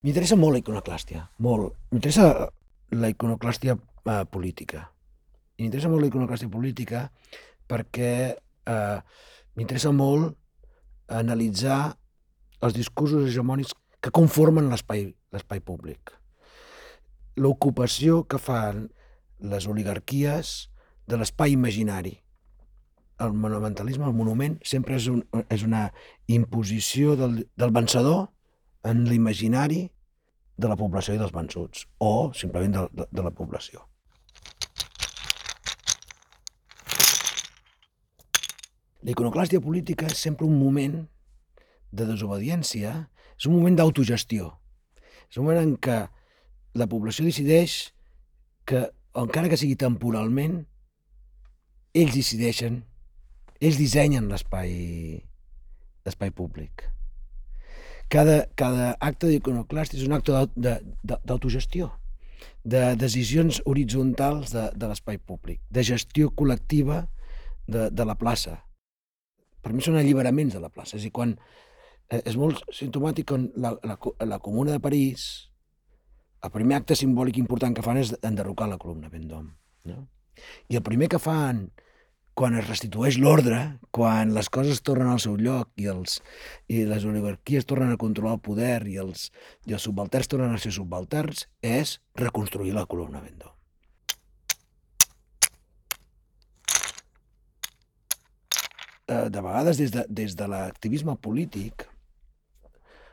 M'interessa molt la iconoclàstia, molt. M'interessa la iconoclàstia eh, política. I m'interessa molt la iconoclàstia política perquè eh, m'interessa molt analitzar els discursos hegemònics que conformen l'espai públic. L'ocupació que fan les oligarquies de l'espai imaginari. El monumentalisme, el monument, sempre és, un, és una imposició del, del vencedor en l'imaginari de la població i dels vençuts, o simplement de, de, de la població. La iconoclàstia política és sempre un moment de desobediència, és un moment d'autogestió. És un moment en què la població decideix que, encara que sigui temporalment, ells decideixen, ells dissenyen l'espai l'espai públic. Cada, cada acte d'iconoclàstia és un acte d'autogestió, de decisions horitzontals de, de l'espai públic, de gestió col·lectiva de, de la plaça. Per mi són alliberaments de la plaça. És a dir, quan eh, és molt simptomàtic quan la, la, la Comuna de París, el primer acte simbòlic important que fan és enderrocar la columna Vendôme. No? I el primer que fan quan es restitueix l'ordre, quan les coses tornen al seu lloc i, els, i les oligarquies tornen a controlar el poder i els, i els subalterns tornen a ser subalterns, és reconstruir la columna Vendôme. Eh, de vegades des de, des de l'activisme polític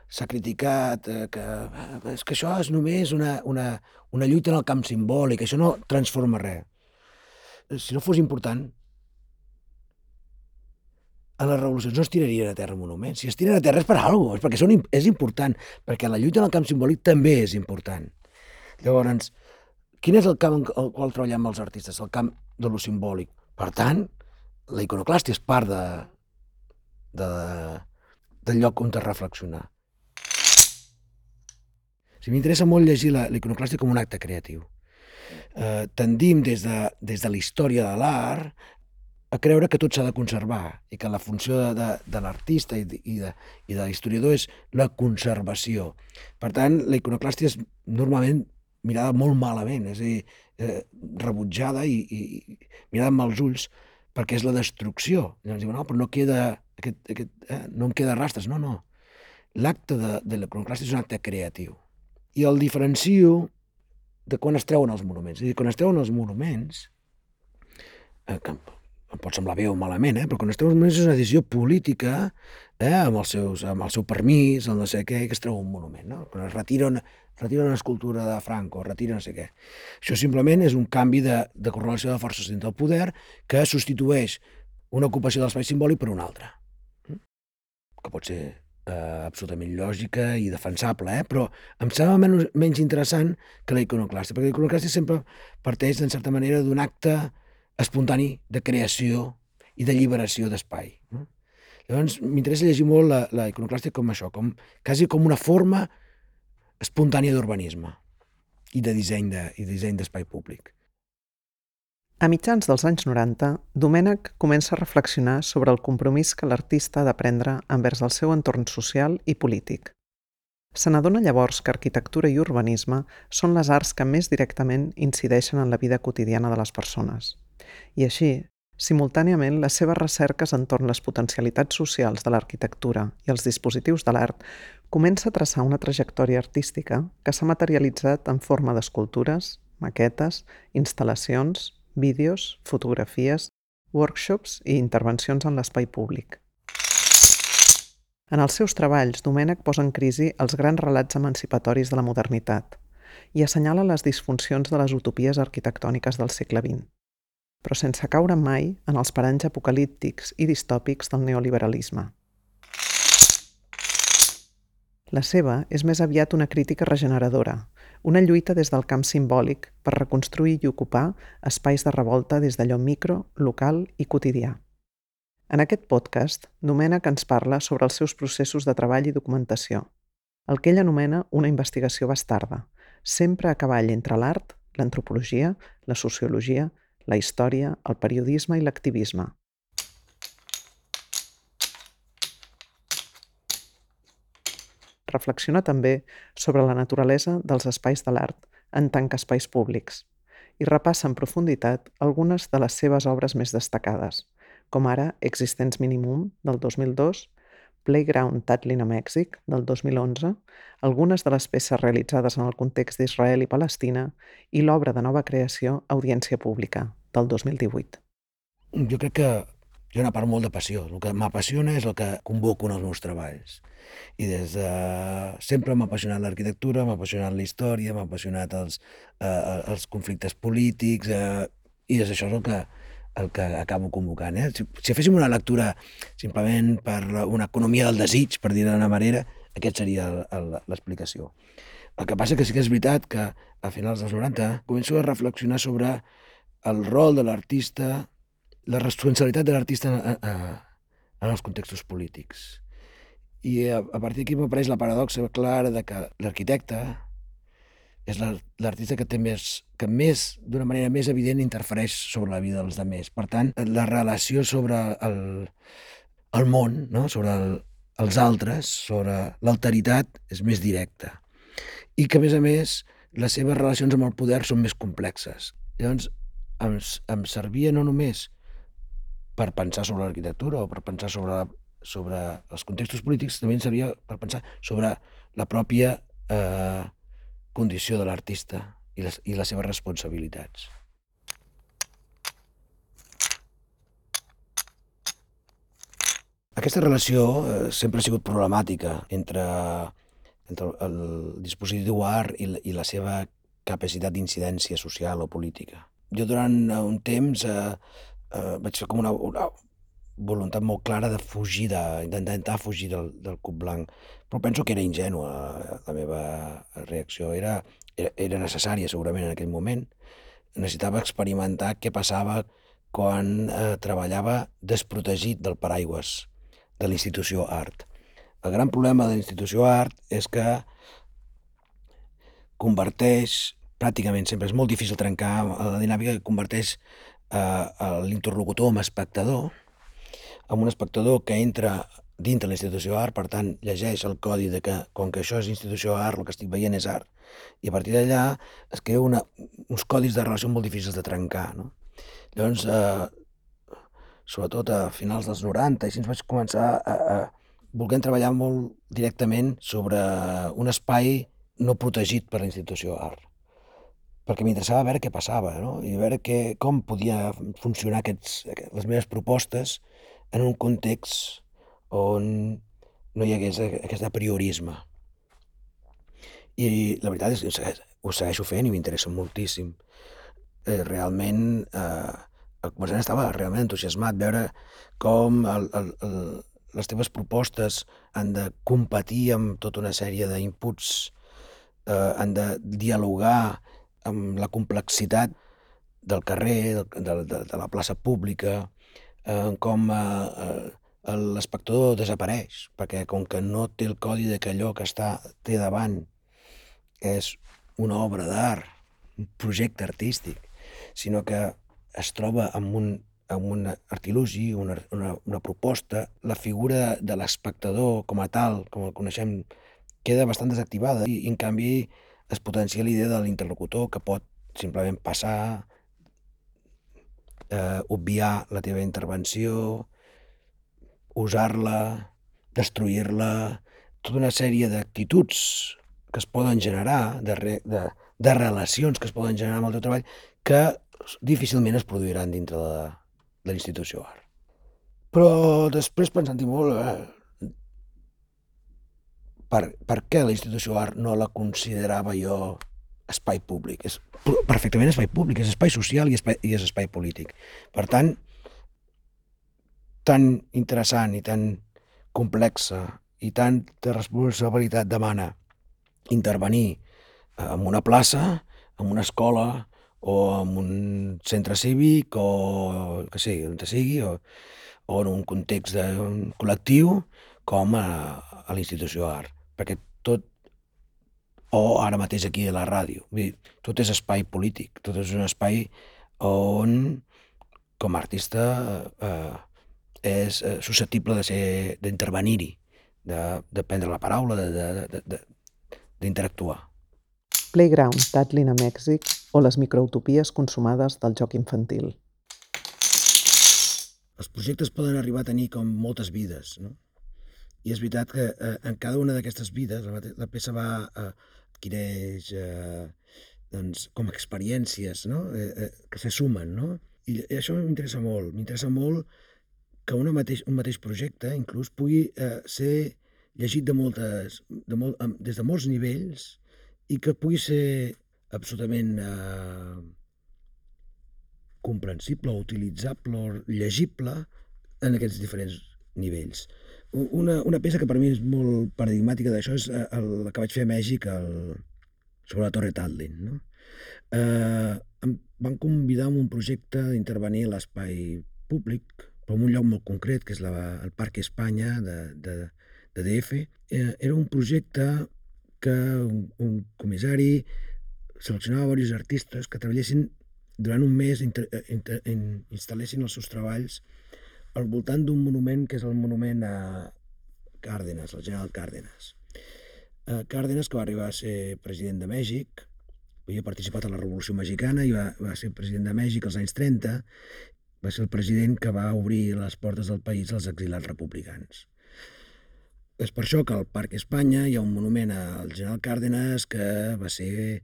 s'ha criticat eh, que eh, és que això és només una, una, una lluita en el camp simbòlic, això no transforma res. Si no fos important, a les revolucions no es tirarien a terra monuments. Si es tiren a terra és per alguna cosa, és perquè són, és important, perquè la lluita en el camp simbòlic també és important. Llavors, quin és el camp en el qual treballem els artistes? El camp de lo simbòlic. Per tant, la iconoclàstia és part de, de, del lloc on te reflexionar. Si m'interessa molt llegir la, la iconoclàstia com un acte creatiu. Eh, tendim des de, des de la història de l'art a creure que tot s'ha de conservar i que la funció de, de, de l'artista i, i, de, i de l'historiador és la conservació. Per tant, la iconoclàstia és normalment mirada molt malament, és a dir, eh, rebutjada i, i mirada amb els ulls perquè és la destrucció. Llavors diuen, no, però no queda, aquest, aquest, eh, no en queda rastres. No, no. L'acte de, de l'iconoclàstia és un acte creatiu. I el diferencio de quan es treuen els monuments. És a dir, quan es treuen els monuments, eh, em pot semblar bé o malament, eh? però quan es treu un monument és una decisió política eh? amb, els seus, amb el seu permís, el no sé què, que es treu un monument. No? Quan es retira una, retira una escultura de Franco, retira no sé què. Això simplement és un canvi de, de correlació de forces dins del poder que substitueix una ocupació de l'espai simbòlic per una altra. Mm? Que pot ser eh, absolutament lògica i defensable, eh? però em sembla menys, menys interessant que la iconoclàstia, perquè la iconoclàstia sempre parteix, en certa manera, d'un acte espontani de creació i de lliberació d'espai. Llavors, m'interessa llegir molt la, la iconoclàstia com això, com, quasi com una forma espontània d'urbanisme i de disseny de, i de disseny d'espai públic. A mitjans dels anys 90, Domènec comença a reflexionar sobre el compromís que l'artista ha de prendre envers el seu entorn social i polític. Se n'adona llavors que arquitectura i urbanisme són les arts que més directament incideixen en la vida quotidiana de les persones. I així, simultàniament, les seves recerques entorn les potencialitats socials de l'arquitectura i els dispositius de l'art comença a traçar una trajectòria artística que s'ha materialitzat en forma d'escultures, maquetes, instal·lacions, vídeos, fotografies, workshops i intervencions en l'espai públic. En els seus treballs, Domènec posa en crisi els grans relats emancipatoris de la modernitat i assenyala les disfuncions de les utopies arquitectòniques del segle XX però sense caure mai en els paranys apocalíptics i distòpics del neoliberalisme. La seva és més aviat una crítica regeneradora, una lluita des del camp simbòlic per reconstruir i ocupar espais de revolta des d'allò micro, local i quotidià. En aquest podcast, Domènec ens parla sobre els seus processos de treball i documentació, el que ell anomena una investigació bastarda, sempre a cavall entre l'art, l'antropologia, la sociologia la història, el periodisme i l'activisme. reflexiona també sobre la naturalesa dels espais de l'art en tant que espais públics i repassa en profunditat algunes de les seves obres més destacades, com ara Existence Minimum, del 2002, Playground Tatlin a Mèxic, del 2011, algunes de les peces realitzades en el context d'Israel i Palestina i l'obra de nova creació Audiència Pública, del 2018. Jo crec que hi ha una part molt de passió. El que m'apassiona és el que convoco en els meus treballs. I des de... Sempre m'ha apassionat l'arquitectura, m'ha apassionat la història, m'ha apassionat els, eh, els conflictes polítics, eh, i és això el que, el que acabo convocant. Eh? Si, si féssim una lectura simplement per una economia del desig, per dir-ho d'una manera, aquest seria l'explicació. El que passa que sí que és veritat que a finals dels 90 començo a reflexionar sobre el rol de l'artista la responsabilitat de l'artista en, en, en els contextos polítics. I a, a partir d'aquí m'apareix la paradoxa clara de que l'arquitecte és l'artista que té més, que més, d'una manera més evident, interfereix sobre la vida dels altres. Per tant, la relació sobre el, el món, no? sobre el, els altres, sobre l'alteritat, és més directa. I que, a més a més, les seves relacions amb el poder són més complexes. Llavors, em, em servia no només per pensar sobre l'arquitectura o per pensar sobre, sobre els contextos polítics, també ens servia per pensar sobre la pròpia eh, condició de l'artista i, les, i les seves responsabilitats. Aquesta relació eh, sempre ha sigut problemàtica entre, entre el dispositiu art i la, i la seva capacitat d'incidència social o política. Jo durant un temps eh, eh, vaig fer com una, una voluntat molt clara de fugir, d'intentar fugir del, del cub blanc. Però penso que era ingènua la meva reacció. Era, era, era necessària segurament en aquell moment. Necessitava experimentar què passava quan eh, treballava desprotegit del paraigües de l'institució art. El gran problema de l'institució art és que converteix, pràcticament sempre és molt difícil trencar la dinàmica que converteix eh, l'interlocutor amb espectador, amb un espectador que entra dintre l'institució art, per tant, llegeix el codi de que, com que això és institució art, el que estic veient és art, i a partir d'allà es creu una, uns codis de relació molt difícils de trencar. No? Llavors, eh, sobretot a finals dels 90, així ens vaig començar a, a voler treballar molt directament sobre un espai no protegit per la institució art perquè m'interessava veure què passava no? i veure que, com podia funcionar aquests, les meves propostes en un context on no hi hagués aquest apriorisme. I la veritat és que ho segueixo fent i m'interessa moltíssim. Eh, realment, eh, el començament estava realment entusiasmat veure com el, el, el, les teves propostes han de competir amb tota una sèrie d'inputs, eh, han de dialogar amb la complexitat del carrer, de, de, de, la plaça pública, eh, com eh, l'espectador desapareix, perquè com que no té el codi de que allò que està té davant és una obra d'art, un projecte artístic, sinó que es troba amb un, amb un artilugi, una, una, una proposta, la figura de l'espectador com a tal, com el coneixem, queda bastant desactivada i en canvi es potencia l'idea de l'interlocutor que pot simplement passar, eh, obviar la teva intervenció, usar-la, destruir-la, tota una sèrie d'actituds que es poden generar, de, re, de, de relacions que es poden generar amb el teu treball, que difícilment es produiran dintre de, de l'institució art. Però després, pensant-hi molt, eh, per, per què la institució art no la considerava jo espai públic? És perfectament espai públic, és espai social i, espai, i és espai polític. Per tant, tan interessant i tan complexa i tanta responsabilitat demana intervenir en una plaça, en una escola o en un centre cívic o que sigui, on sigui, o, o en un context de, un col·lectiu com a, a l'institució art perquè tot, o ara mateix aquí a la ràdio, vull dir, tot és espai polític, tot és un espai on, com a artista, eh, és eh, susceptible de ser d'intervenir-hi, de, de prendre la paraula, d'interactuar. Playground, Tatlin a Mèxic o les microutopies consumades del joc infantil. Els projectes poden arribar a tenir com moltes vides, no? I és veritat que eh, en cada una d'aquestes vides la, la peça va eh, adquireix eh, doncs, com experiències no? eh, eh, que se sumen, no? I, i això m'interessa molt. M'interessa molt que una mateix, un mateix projecte inclús pugui eh, ser llegit de moltes, de molt, des de molts nivells i que pugui ser absolutament eh, comprensible utilitzable llegible en aquests diferents nivells. Una, una peça que per mi és molt paradigmàtica d'això és eh, el, que vaig fer a Mèxic el, sobre la Torre Tatlin. No? Eh, em van convidar en un projecte d'intervenir a l'espai públic, però en un lloc molt concret, que és la, el Parc Espanya de, de, de DF. Eh, era un projecte que un, un comissari seleccionava diversos artistes que treballessin durant un mes, inter, inter, in, instal·lessin els seus treballs al voltant d'un monument que és el monument a Cárdenas, el general Cárdenas. Eh, Cárdenas, que va arribar a ser president de Mèxic, havia participat a la Revolució Mexicana i va, va ser president de Mèxic als anys 30, va ser el president que va obrir les portes del país als exilats republicans. És per això que al Parc Espanya hi ha un monument al general Cárdenas que va ser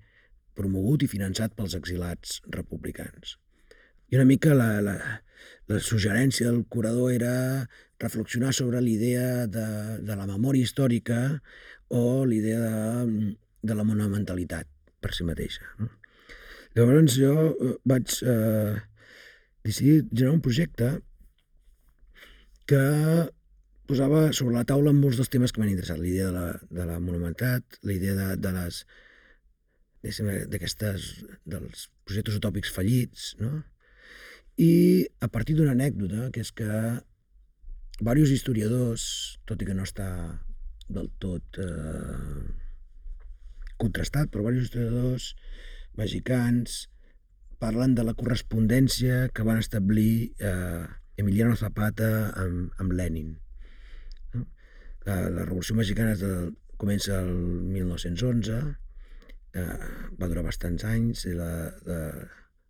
promogut i finançat pels exilats republicans. I una mica la, la, la suggerència del curador era reflexionar sobre l'idea de, de la memòria històrica o l'idea de, de la monumentalitat per si mateixa. No? Llavors jo eh, vaig eh, decidir generar un projecte que posava sobre la taula molts dels temes que m'han interessat. La idea de la, de la monumentalitat, la idea de, de les d'aquestes dels projectes utòpics fallits, no? I a partir d'una anècdota, que és que diversos historiadors, tot i que no està del tot eh, contrastat per diversos historiadors mexicans, parlen de la correspondència que van establir eh, Emiliano Zapata amb, amb Lenin. No? La, la Revolució Mexicana de, comença el 1911, eh, va durar bastants anys, i la, la,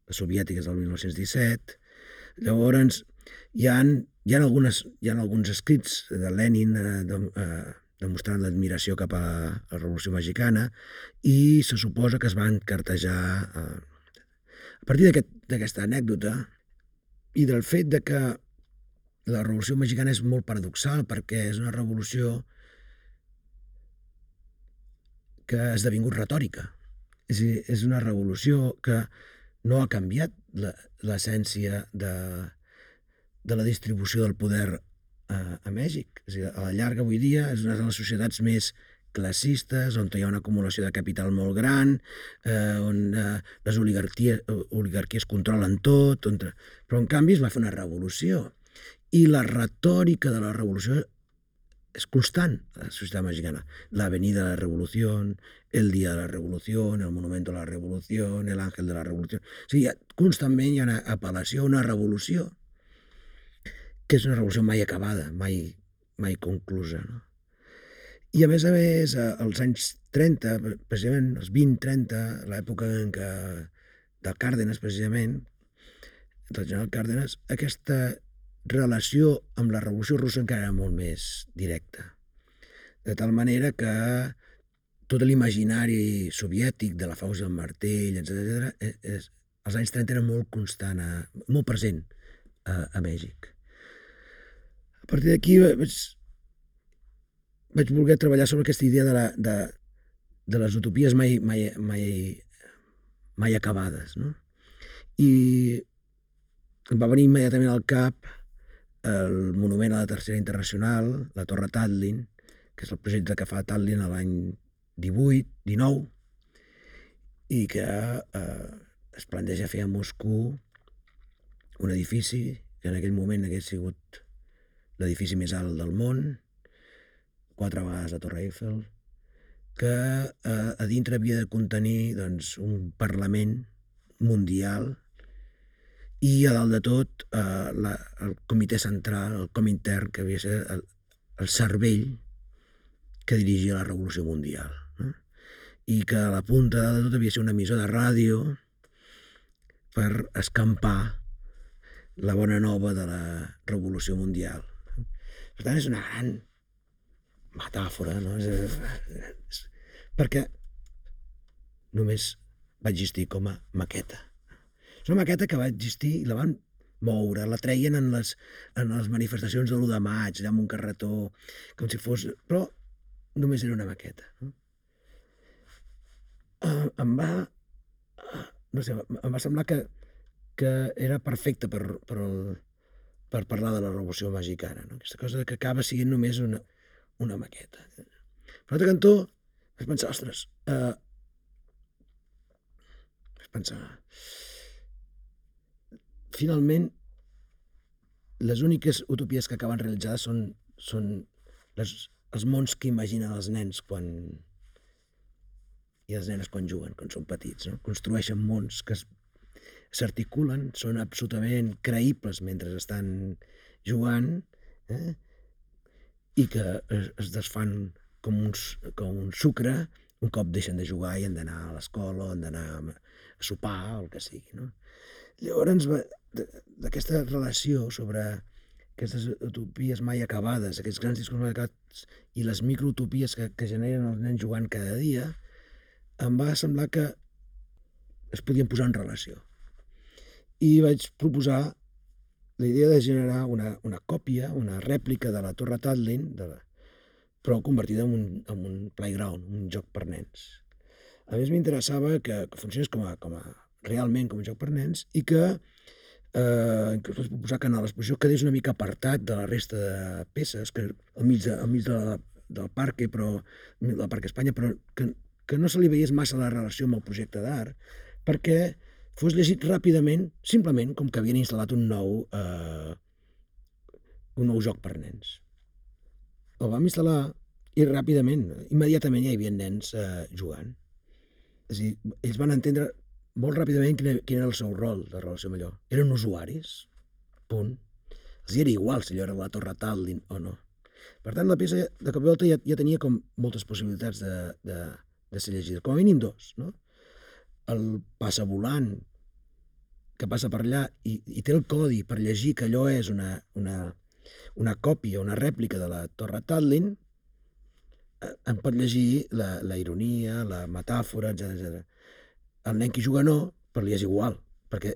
la soviètica és del 1917. Llavors, hi ha, hi ha, algunes, hi ha alguns escrits de Lenin eh, de, eh, demostrant l'admiració cap a la Revolució Mexicana i se suposa que es van cartejar eh, a partir d'aquesta aquest, anècdota i del fet de que la Revolució Mexicana és molt paradoxal perquè és una revolució que ha esdevingut retòrica. És, és una revolució que no ha canviat l'essència de, de la distribució del poder a, a Mèxic. És a, dir, a la llarga avui dia és una de les societats més classistes, on hi ha una acumulació de capital molt gran, eh, on eh, les oligarquies, oligarquies controlen tot, on... però en canvi es va fer una revolució. I la retòrica de la revolució és constant la societat mexicana. La Avenida de la Revolució, el Dia de la Revolució, el Monumento de la Revolució, l'Àngel de la Revolució... O sigui, constantment hi ha una apel·lació una revolució que és una revolució mai acabada, mai, mai conclusa. No? I a més a més, als anys 30, precisament els 20-30, l'època en què del Càrdenas, precisament, del general Càrdenas, aquesta relació amb la Revolució Russa encara era molt més directa. De tal manera que tot l'imaginari soviètic de la faus del martell, etc., és, als anys 30 era molt constant, a, molt present a, a Mèxic. A partir d'aquí vaig, vaig voler treballar sobre aquesta idea de, la, de, de les utopies mai, mai, mai, mai acabades. No? I em va venir immediatament al cap el monument a la Tercera Internacional, la Torre Tatlin, que és el projecte que fa Tatlin l'any 18, 19, i que eh, es planteja fer a Moscou un edifici que en aquell moment hagués sigut l'edifici més alt del món, quatre vegades la Torre Eiffel, que eh, a dintre havia de contenir doncs, un Parlament mundial i a dalt de tot eh, la, el comitè central, el Comintern, que havia de ser el, el cervell que dirigia la Revolució Mundial. No? I que a la punta de tot havia de ser una emissora de ràdio per escampar la bona nova de la Revolució Mundial. Per tant, és una gran metàfora, no? És, és, perquè només va existir com a maqueta. És una maqueta que va existir i la van moure, la treien en les, en les manifestacions de l'1 de maig, amb un carretó, com si fos... Però només era una maqueta. No? Uh, em va... Uh, no sé, em va semblar que, que era perfecte per, per, el, per parlar de la revolució mexicana, no? aquesta cosa que acaba sent només una, una maqueta. Per altre cantó, vaig pensar, ostres, uh, vaig pensar, finalment, les úniques utopies que acaben realitzades són, són les, els mons que imaginen els nens quan i les nenes quan juguen, quan són petits. No? Construeixen mons que s'articulen, són absolutament creïbles mentre estan jugant eh? i que es, es desfan com, uns, com un sucre un cop deixen de jugar i han d'anar a l'escola, han d'anar a sopar, o el que sigui. No? Llavors, d'aquesta relació sobre aquestes utopies mai acabades, aquests grans discursos mai acabats i les microutopies que, que generen els nens jugant cada dia, em va semblar que es podien posar en relació. I vaig proposar la idea de generar una, una còpia, una rèplica de la Torre Tatlin, de la, però convertida en un, en un playground, un joc per nens. A més, m'interessava que, que funcionés com a, com a, realment com un joc per nens i que eh, inclús vaig proposar que en l'exposició quedés una mica apartat de la resta de peces, que al mig, de, al mig de la, del parc, però, del Parc Espanya, però que, que no se li veiés massa la relació amb el projecte d'art, perquè fos llegit ràpidament, simplement com que havien instal·lat un nou, eh, un nou joc per nens. El vam instal·lar i ràpidament, immediatament ja hi havia nens eh, jugant. És a dir, ells van entendre molt ràpidament quin, quin era el seu rol de relació amb allò. Eren usuaris, punt. Els era igual si allò era la Torre Tallinn o no. Per tant, la peça de cop volta ja, ja tenia com moltes possibilitats de, de, de ser llegida. Com a mínim dos, no? El passa volant que passa per allà i, i té el codi per llegir que allò és una, una, una còpia, una rèplica de la Torre Tallinn, eh, en pot llegir la, la ironia, la metàfora, etc. El nen que juga no, però li és igual, perquè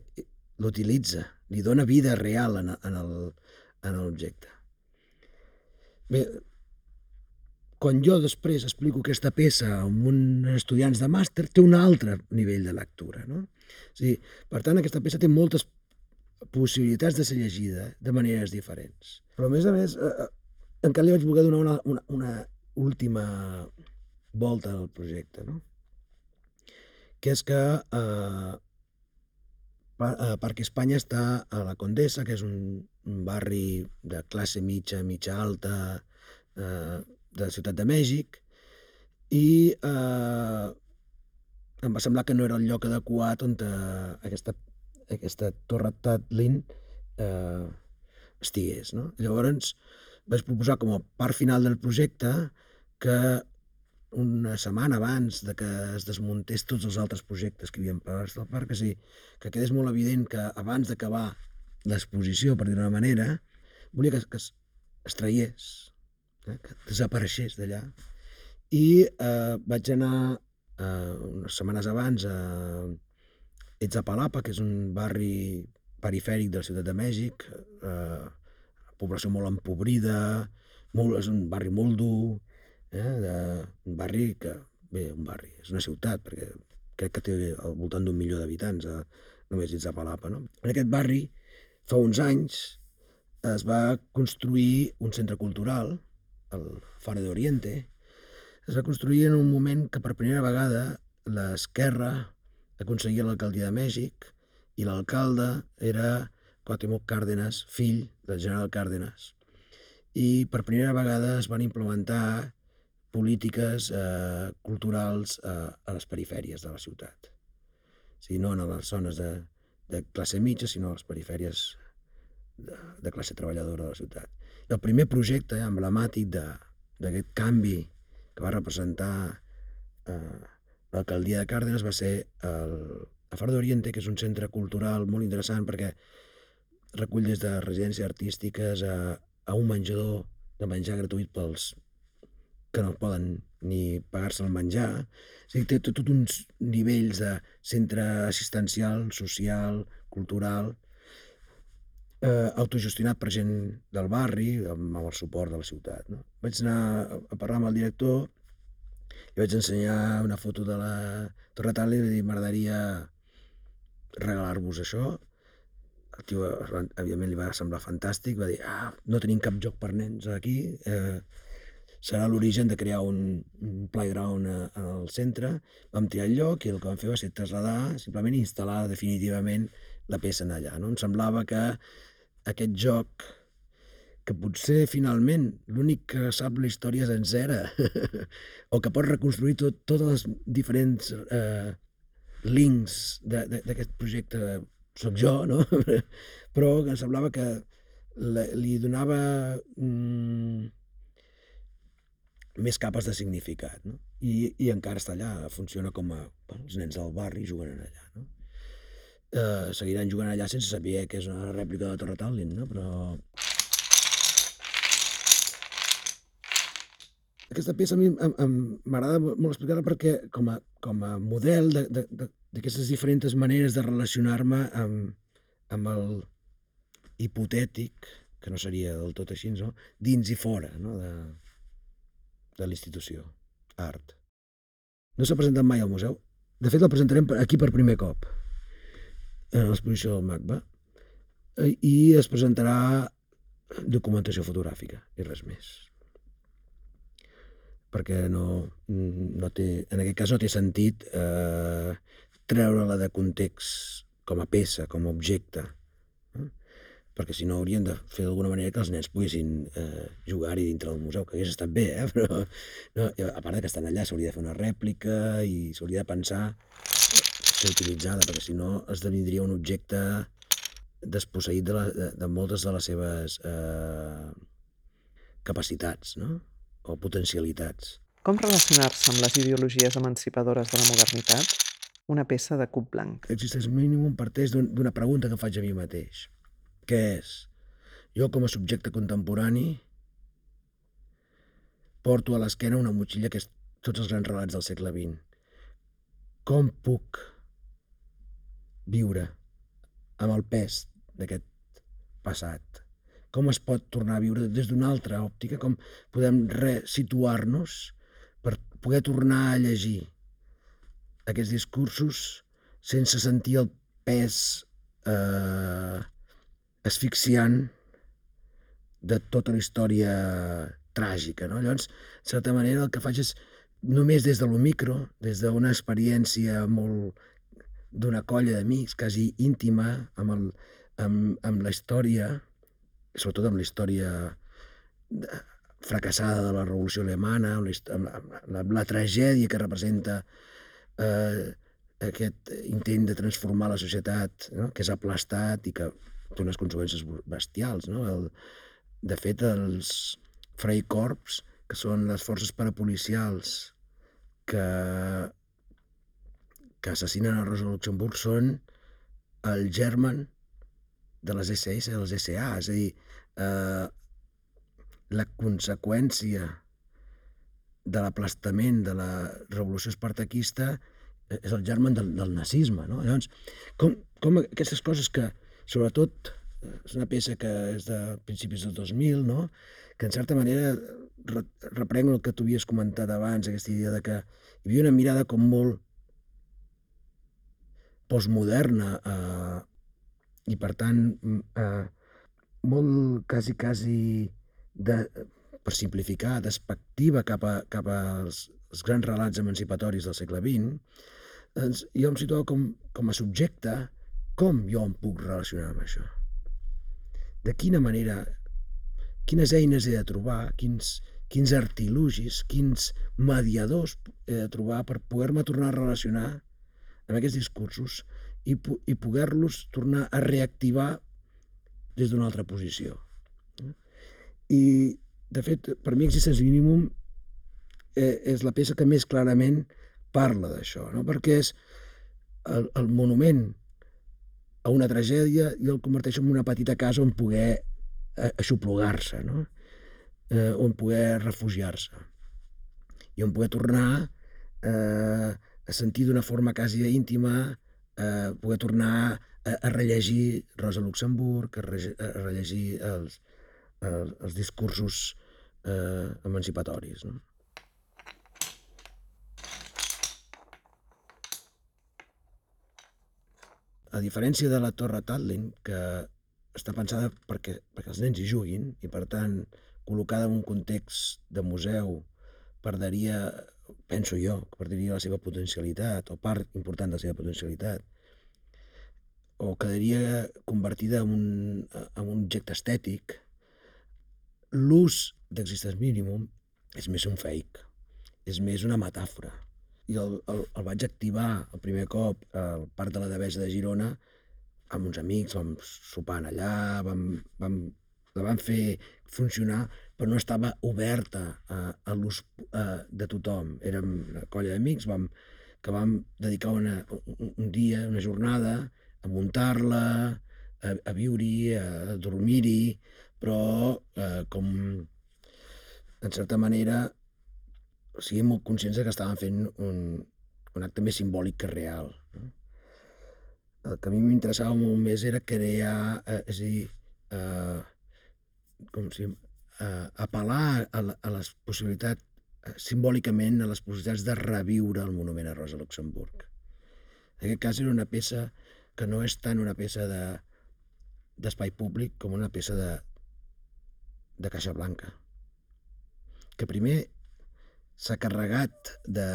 l'utilitza, li dona vida real en, en l'objecte. Bé, quan jo després explico aquesta peça amb uns estudiants de màster, té un altre nivell de lectura. No? O sigui, per tant, aquesta peça té moltes possibilitats de ser llegida de maneres diferents. Però, a més a més, eh, eh encara li vaig voler donar una, una, una última volta al projecte. No? Que és que eh, eh, Parc Espanya està a la Condessa, que és un, un barri de classe mitja, mitja alta eh, de Ciutat de Mèxic, i eh, em va semblar que no era el lloc adequat on eh, aquesta, aquesta torre Tatlin eh, estigués. No? Llavors vaig proposar com a part final del projecte que una setmana abans de que es desmuntés tots els altres projectes que hi havia per del parc, que, sí, que quedés molt evident que abans d'acabar l'exposició, per dir-ho manera, volia que, que es, es traiés, eh, que desapareixés d'allà. I eh, vaig anar eh, unes setmanes abans a Etzapalapa, que és un barri perifèric de la ciutat de Mèxic, eh, població molt empobrida, molt, és un barri molt dur, eh, d'un barri que, bé, un barri, és una ciutat, perquè crec que té al voltant d'un milió d'habitants, eh, només dins de Palapa. No? En aquest barri, fa uns anys, es va construir un centre cultural, el Fare d'Oriente, es va construir en un moment que per primera vegada l'esquerra aconseguia l'alcaldia de Mèxic i l'alcalde era Cuauhtémoc Cárdenas, fill del general Cárdenas. I per primera vegada es van implementar polítiques eh, culturals eh, a les perifèries de la ciutat. O sigui, no en les zones de, de classe mitja, sinó a les perifèries de, de classe treballadora de la ciutat. I el primer projecte emblemàtic d'aquest canvi que va representar eh, l'alcaldia de Càrdenas va ser el, a Faro d'Oriente, que és un centre cultural molt interessant perquè recull des de residències artístiques a, a un menjador de menjar gratuït pels que no poden ni pagar-se el menjar. O sigui, té tots uns nivells de centre assistencial, social, cultural, eh, autogestionat per gent del barri, amb, amb el suport de la ciutat. No? Vaig anar a parlar amb el director i vaig ensenyar una foto de la Torre Tal i dir, m'agradaria regalar-vos això. El tio, evidentment, li va semblar fantàstic, va dir, ah, no tenim cap joc per nens aquí, eh, serà l'origen de crear un, un playground a, al centre. Vam triar el lloc i el que vam fer va ser traslladar, simplement instal·lar definitivament la peça en allà. No? Em semblava que aquest joc que potser finalment l'únic que sap la història sencera o que pot reconstruir tot, totes les diferents eh, links d'aquest projecte sóc jo, no? però em semblava que la, li donava mm, més capes de significat, no? I, i encara està allà, funciona com a... Bueno, els nens del barri juguen allà, no? Eh, seguiran jugant allà sense saber que és una rèplica de Torre Tallinn, no? Però... Aquesta peça a mi m'agrada molt explicar-la perquè com a, com a model d'aquestes diferents maneres de relacionar-me amb, amb el hipotètic, que no seria del tot així, no? dins i fora no? de, de l'institució, art. No s'ha presentat mai al museu. De fet, la presentarem aquí per primer cop, en l'exposició del MACBA, i es presentarà documentació fotogràfica i res més. Perquè no, no té, en aquest cas no té sentit eh, treure-la de context com a peça, com a objecte, perquè si no haurien de fer d'alguna manera que els nens poguessin eh, jugar-hi dintre del museu, que hagués estat bé, eh? però no, a part de que estan allà s'hauria de fer una rèplica i s'hauria de pensar ser utilitzada, perquè si no esdevindria un objecte desposseït de, la, de, de moltes de les seves eh, capacitats no? o potencialitats. Com relacionar-se amb les ideologies emancipadores de la modernitat? Una peça de cub blanc. Existeix mínim un parteix d'una pregunta que faig a mi mateix què és? Jo, com a subjecte contemporani, porto a l'esquena una motxilla que és tots els grans relats del segle XX. Com puc viure amb el pes d'aquest passat? Com es pot tornar a viure des d'una altra òptica? Com podem resituar-nos per poder tornar a llegir aquests discursos sense sentir el pes eh, asfixiant de tota la història tràgica. No? Llavors, de certa manera, el que faig és només des de lo micro, des d'una experiència molt d'una colla d'amics, quasi íntima, amb, el, amb, amb la història, sobretot amb la història fracassada de la Revolució Alemana, amb la, amb la, amb la tragèdia que representa eh, aquest intent de transformar la societat, no? que és aplastat i que té unes conseqüències bestials. No? El, de fet, els freikorps, que són les forces parapolicials que, que assassinen a Rosa Luxemburg, són el germen de les SS, de les SA, és a dir, eh, la conseqüència de l'aplastament de la revolució espartaquista és el germen del, del nazisme. No? Llavors, com, com aquestes coses que, sobretot és una peça que és de principis del 2000, no? que en certa manera reprenc el que tu havies comentat abans, aquesta idea de que hi havia una mirada com molt postmoderna eh, i per tant eh, molt quasi, quasi de, per simplificar, despectiva cap, a, cap als, als grans relats emancipatoris del segle XX, doncs jo em situo com, com a subjecte com jo em puc relacionar amb això? De quina manera, quines eines he de trobar, quins, quins artilugis, quins mediadors he de trobar per poder-me tornar a relacionar amb aquests discursos i, i poder-los tornar a reactivar des d'una altra posició. I, de fet, per mi existeix mínim eh, és la peça que més clarament parla d'això, no? perquè és el, el monument a una tragèdia i el converteix en una petita casa on poder eh, aixoplugar-se, no? eh, on poder refugiar-se i on poder tornar eh, a sentir d'una forma quasi íntima, eh, poder tornar a, a rellegir Rosa Luxemburg, a, a rellegir els, els, els discursos eh, emancipatoris. No? A diferència de la Torre Tatlin, que està pensada perquè, perquè els nens hi juguin i, per tant, col·locada en un context de museu perdria, penso jo, que perdria la seva potencialitat o part important de la seva potencialitat o quedaria convertida en un, en un objecte estètic, l'ús d'existence mínimum és més un fake, és més una metàfora. I el, el, el vaig activar el primer cop al Parc de la Devesa de Girona amb uns amics, vam sopant allà, vam, vam, la vam fer funcionar, però no estava oberta a, a l'ús de tothom. Érem una colla d'amics vam, que vam dedicar una, un, un dia, una jornada, a muntar-la, a, a viure-hi, a dormir-hi, però eh, com en certa manera o sigui, molt conscients que estàvem fent un, un acte més simbòlic que real. No? El que a mi m'interessava molt més era crear, eh, és a dir, eh, com si, eh, apel·lar a, a les possibilitats, eh, simbòlicament, a les possibilitats de reviure el monument a Rosa Luxemburg. En aquest cas era una peça que no és tant una peça de d'espai públic com una peça de, de Caixa Blanca, que primer s'ha carregat de,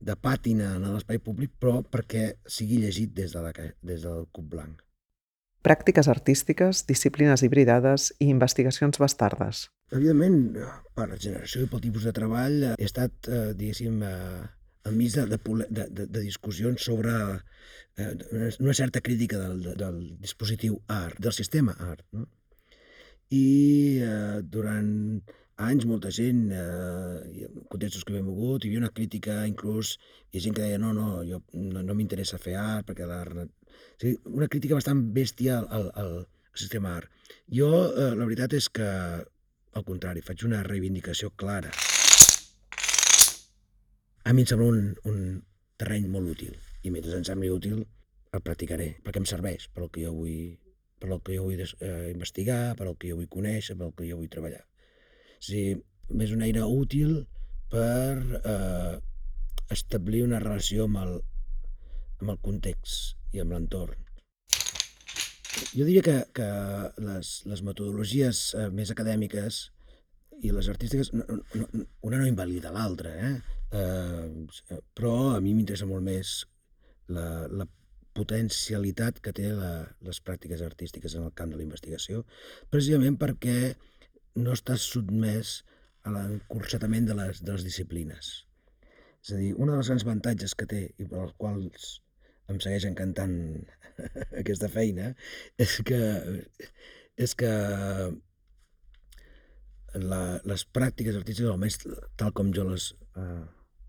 de pàtina en l'espai públic, però perquè sigui llegit des, de la, des del cub blanc. Pràctiques artístiques, disciplines hibridades i investigacions bastardes. Evidentment, per generació i pel tipus de treball, he estat, eh, diguéssim, eh, enmig de, de, de, de discussions sobre eh, una certa crítica del, del dispositiu art, del sistema art. No? I eh, durant anys molta gent, eh, contextos que hem mogut, hi havia una crítica inclús, hi ha gent que deia no, no, jo no, no m'interessa fer art perquè l'art... O sigui, una crítica bastant bèstia al, al, al sistema art. Jo, eh, la veritat és que, al contrari, faig una reivindicació clara a mi em sembla un, un terreny molt útil i mentre em sembli útil el practicaré perquè em serveix per al que jo vull per al que jo vull eh, investigar, per al que jo vull conèixer, per al que jo vull treballar. O sigui, és una eina útil per eh, establir una relació amb el, amb el context i amb l'entorn. Jo diria que, que les, les metodologies eh, més acadèmiques i les artístiques, no, no, una no invalida l'altra, eh? eh? però a mi m'interessa molt més la, la potencialitat que té la, les pràctiques artístiques en el camp de la investigació, precisament perquè no estàs sotmès a l'encursetament de, les, de les disciplines. És a dir, un dels grans avantatges que té i per als quals em segueix encantant aquesta feina és que, és que la, les pràctiques artístiques, almenys tal com jo les eh,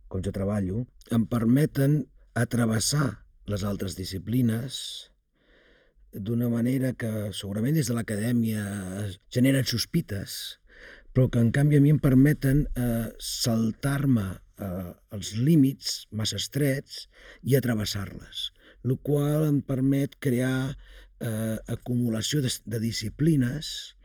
com jo treballo, em permeten atrevessar les altres disciplines d'una manera que segurament des de l'acadèmia generen sospites, però que en canvi a mi em permeten eh, saltar-me eh, els límits massa estrets i atrevessar-les, el qual em permet crear eh, acumulació de, de disciplines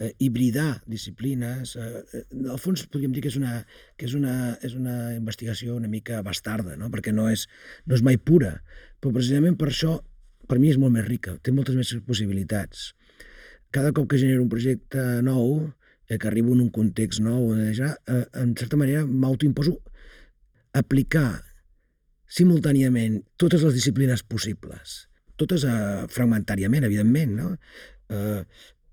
eh, hibridar disciplines. Eh, al fons podríem dir que és una, que és una, és una investigació una mica bastarda, no? perquè no és, no és mai pura, però precisament per això per mi és molt més rica, té moltes més possibilitats. Cada cop que genero un projecte nou, eh, que arribo en un context nou, ja, eh, en certa manera m'autoimposo aplicar simultàniament totes les disciplines possibles, totes eh, fragmentàriament, evidentment, no? Eh,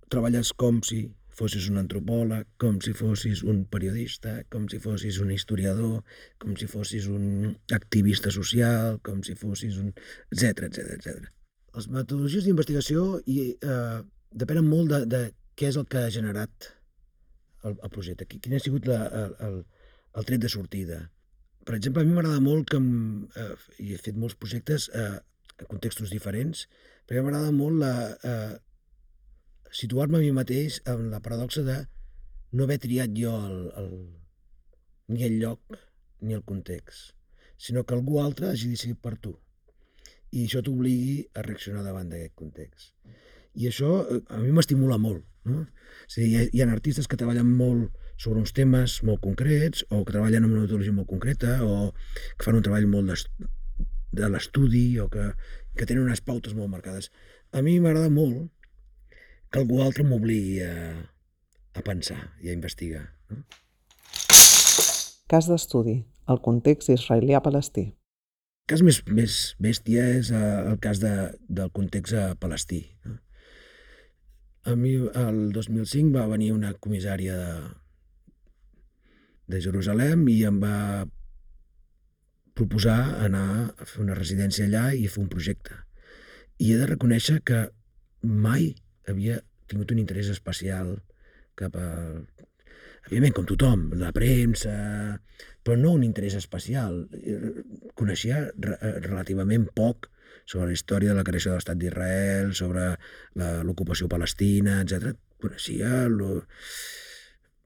treballes com si fossis un antropòleg, com si fossis un periodista, com si fossis un historiador, com si fossis un activista social, com si fossis un... etc etc etc. Les metodologies d'investigació i, eh, depenen molt de, de què és el que ha generat el, el projecte, quin ha sigut la, el, el, tret de sortida. Per exemple, a mi m'agrada molt que, eh, i he fet molts projectes eh, en contextos diferents, perquè m'agrada molt la, eh, situar-me a mi mateix en la paradoxa de no haver triat jo el, el, ni el lloc ni el context, sinó que algú altre hagi decidit per tu. I això t'obligui a reaccionar davant d'aquest context. I això eh, a mi m'estimula molt. No? És dir, hi, ha, hi ha artistes que treballen molt sobre uns temes molt concrets, o que treballen amb una metodologia molt concreta, o que fan un treball molt de l'estudi, o que, que tenen unes pautes molt marcades. A mi m'agrada molt que algú altre m'obligui a, a pensar i a investigar. No? Cas d'estudi, el context israelià-palestí. Cas més, més bèstia és eh, el cas de, del context eh, palestí. No? A mi, el 2005, va venir una comissària de, de Jerusalem i em va proposar anar a fer una residència allà i fer un projecte. I he de reconèixer que mai havia tingut un interès especial cap a evidentment, com tothom, la premsa, però no un interès especial. Coneixia relativament poc sobre la història de la creació de l'estat d'Israel, sobre l'ocupació palestina, etc. Coneixia el,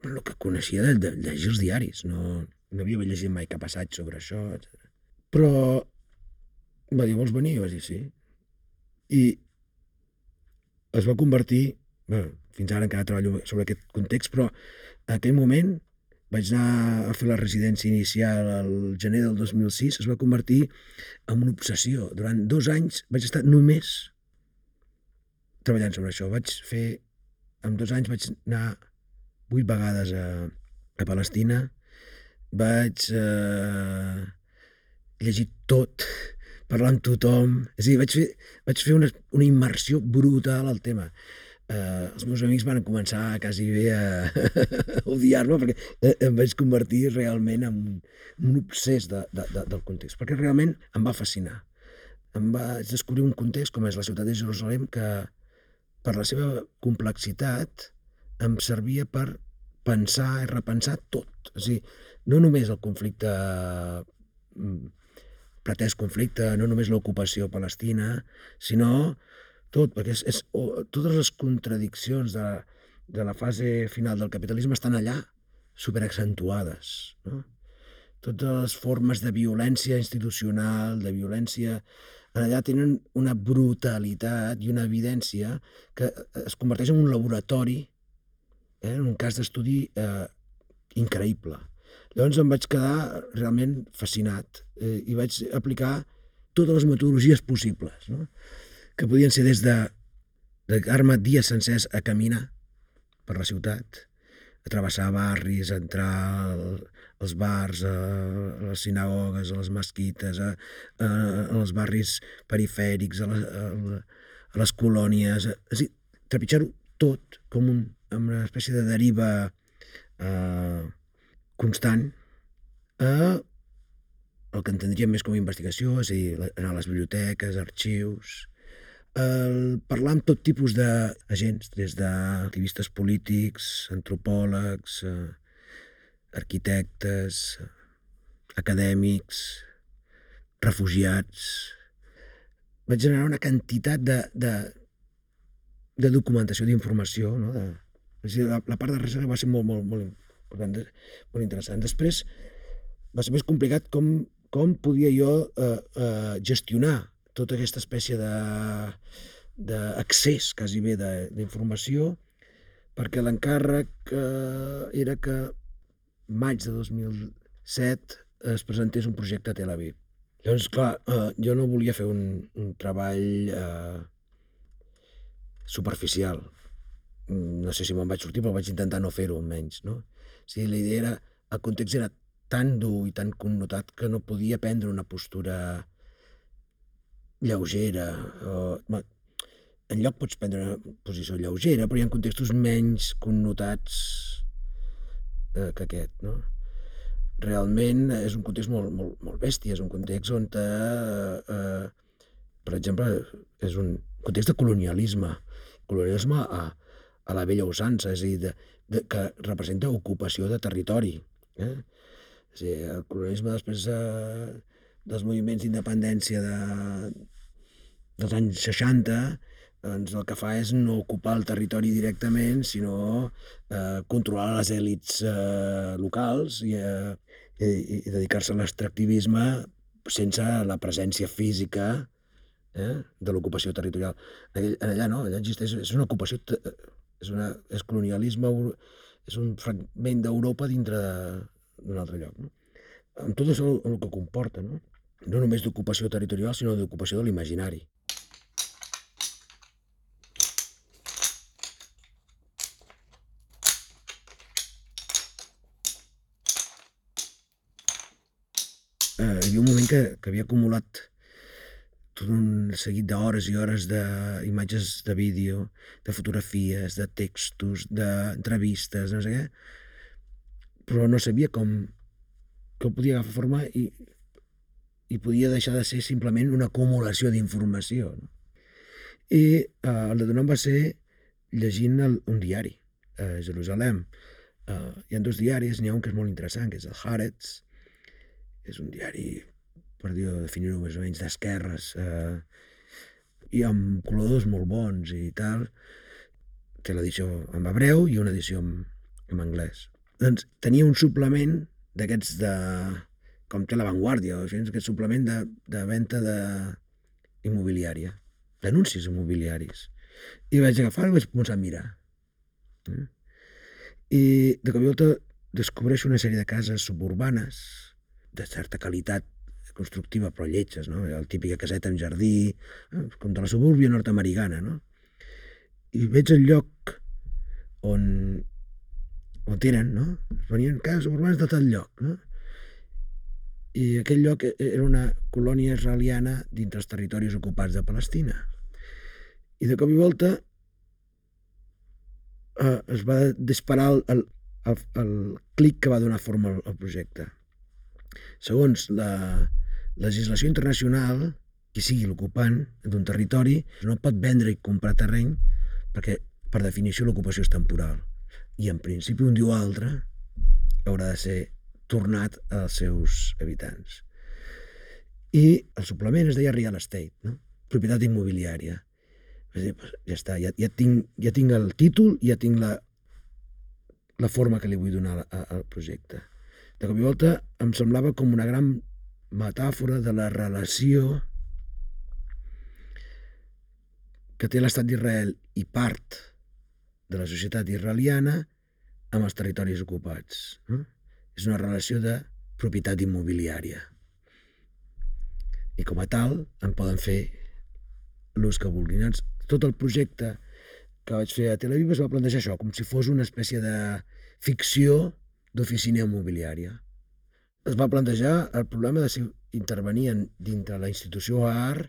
el que coneixia de, de llegir els diaris, no, no havia llegit mai cap assaig sobre això, etc. Però va dir, vols venir? I vaig dir, sí. I es va convertir, bueno, fins ara encara treballo sobre aquest context, però en aquell moment vaig anar a fer la residència inicial al gener del 2006, es va convertir en una obsessió. Durant dos anys vaig estar només treballant sobre això. Vaig fer, en dos anys vaig anar vuit vegades a, a Palestina, vaig eh, llegir tot, parlar amb tothom, és a dir, vaig fer, vaig fer una, una immersió brutal al tema eh, els meus amics van començar quasi bé a, a odiar-me perquè eh, em vaig convertir realment en un, en un obsès de, de, de, del context, perquè realment em va fascinar. Em vaig descobrir un context com és la ciutat de Jerusalem que per la seva complexitat em servia per pensar i repensar tot. És a dir, no només el conflicte mm, pretès conflicte, no només l'ocupació palestina, sinó tot, perquè és, és, o, totes les contradiccions de, de la fase final del capitalisme estan allà superaccentuades. No? Totes les formes de violència institucional, de violència allà tenen una brutalitat i una evidència que es converteix en un laboratori, eh, en un cas d'estudi eh, increïble. Llavors em vaig quedar realment fascinat eh, i vaig aplicar totes les metodologies possibles. No? Que podien ser des de dedicar-me dies sencers a caminar per la ciutat, a travessar barris, a entrar als bars, a les sinagogues, a les mesquites, a, a, a els barris perifèrics, a, les, a, a les colònies, a, a dir, trepitjar-ho tot com un, amb una espècie de deriva eh, constant a el que entendríem més com a investigació, és a dir, anar a les biblioteques, arxius, el parlar amb tot tipus d'agents, des d'activistes polítics, antropòlegs, eh, arquitectes, acadèmics, refugiats... Vaig generar una quantitat de, de, de documentació, d'informació, no? de, la, la part de recerca va ser molt, molt, molt important, molt interessant. Després va ser més complicat com, com podia jo eh, eh, gestionar tota aquesta espècie de d'accés quasi bé d'informació perquè l'encàrrec eh, era que maig de 2007 es presentés un projecte a Tel Aviv. Llavors, clar, eh, jo no volia fer un, un treball eh, superficial. No sé si me'n vaig sortir, però vaig intentar no fer-ho, almenys. No? O sigui, la idea era, el context era tan dur i tan connotat que no podia prendre una postura lleugera. O, en lloc pots prendre una posició lleugera, però hi ha contextos menys connotats eh, que aquest, no? Realment és un context molt, molt, molt bèstia, és un context on, eh, eh, per exemple, és un context de colonialisme, colonialisme a, a la vella usança, és a dir, de, de, que representa ocupació de territori. Eh? O sigui, el colonialisme després eh, dels moviments d'independència de, dels anys 60 doncs el que fa és no ocupar el territori directament, sinó eh, controlar les èlits eh, locals i, eh, i, i dedicar-se a l'extractivisme sense la presència física eh, de l'ocupació territorial. En allà no, allà existeix, és una ocupació, és, una, és colonialisme, és un fragment d'Europa dintre d'un altre lloc. No? Amb tot això el, el que comporta, no? No només d'ocupació territorial, sinó d'ocupació de l'imaginari. eh, hi havia un moment que, que havia acumulat tot un seguit d'hores i hores d'imatges de vídeo, de fotografies, de textos, d'entrevistes, no sé què, però no sabia com que podia agafar forma i, i podia deixar de ser simplement una acumulació d'informació. No? I eh, el de Donant va ser llegint el, un diari a Jerusalem. Eh, hi ha dos diaris, n'hi ha un que és molt interessant, que és el Haaretz, és un diari, per dir definir-ho més o menys, d'esquerres, eh, i amb col·ladors molt bons i tal. Té l'edició en hebreu i una edició en, en anglès. Doncs tenia un suplement d'aquests de... com té l'avantguàrdia, o sigui, aquest suplement de, de venda de immobiliària, d'anuncis immobiliaris. I vaig agafar i vaig començar a mirar. Eh? I de cop i volta descobreixo una sèrie de cases suburbanes de certa qualitat constructiva però lletges, no? El típica caseta amb jardí, eh? com de la subúrbia nord-americana, no? I veig el lloc on, on tenen, no? Venien cases urbanes de tot lloc, no? I aquell lloc e-, era una colònia israeliana dintre els territoris ocupats de Palestina. I de cop i volta eh, es va disparar el, el, el, el clic que va donar forma al, al projecte Segons la legislació internacional, qui sigui l'ocupant d'un territori no pot vendre i comprar terreny perquè, per definició, l'ocupació és temporal. I, en principi, un diu altre haurà de ser tornat als seus habitants. I el suplement es deia real estate, no? propietat immobiliària. Dir, ja està, ja, ja, tinc, ja tinc el títol, ja tinc la, la forma que li vull donar al projecte. De cop i volta em semblava com una gran metàfora de la relació que té l'estat d'Israel i part de la societat israeliana amb els territoris ocupats. No? És una relació de propietat immobiliària. I com a tal, en poden fer l'ús que vulguin. Tot el projecte que vaig fer a Tel Aviv es va plantejar això, com si fos una espècie de ficció d'oficina immobiliària. Es va plantejar el problema de si intervenien dintre la institució AR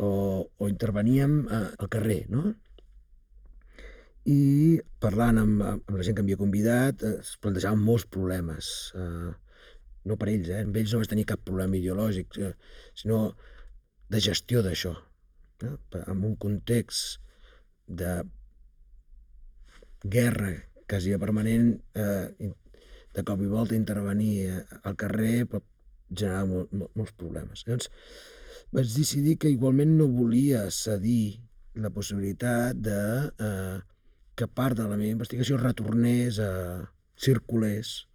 o, o interveníem eh, al carrer, no? I parlant amb, amb la gent que havia convidat, es plantejaven molts problemes. Eh, no per ells, eh? amb ells no vaig tenir cap problema ideològic, eh, sinó de gestió d'això. Eh? En un context de guerra quasi permanent, eh, de cop i volta intervenir eh, al carrer pot generar molt, molt, molts problemes. Llavors vaig decidir que igualment no volia cedir la possibilitat de eh, que part de la meva investigació retornés a circulés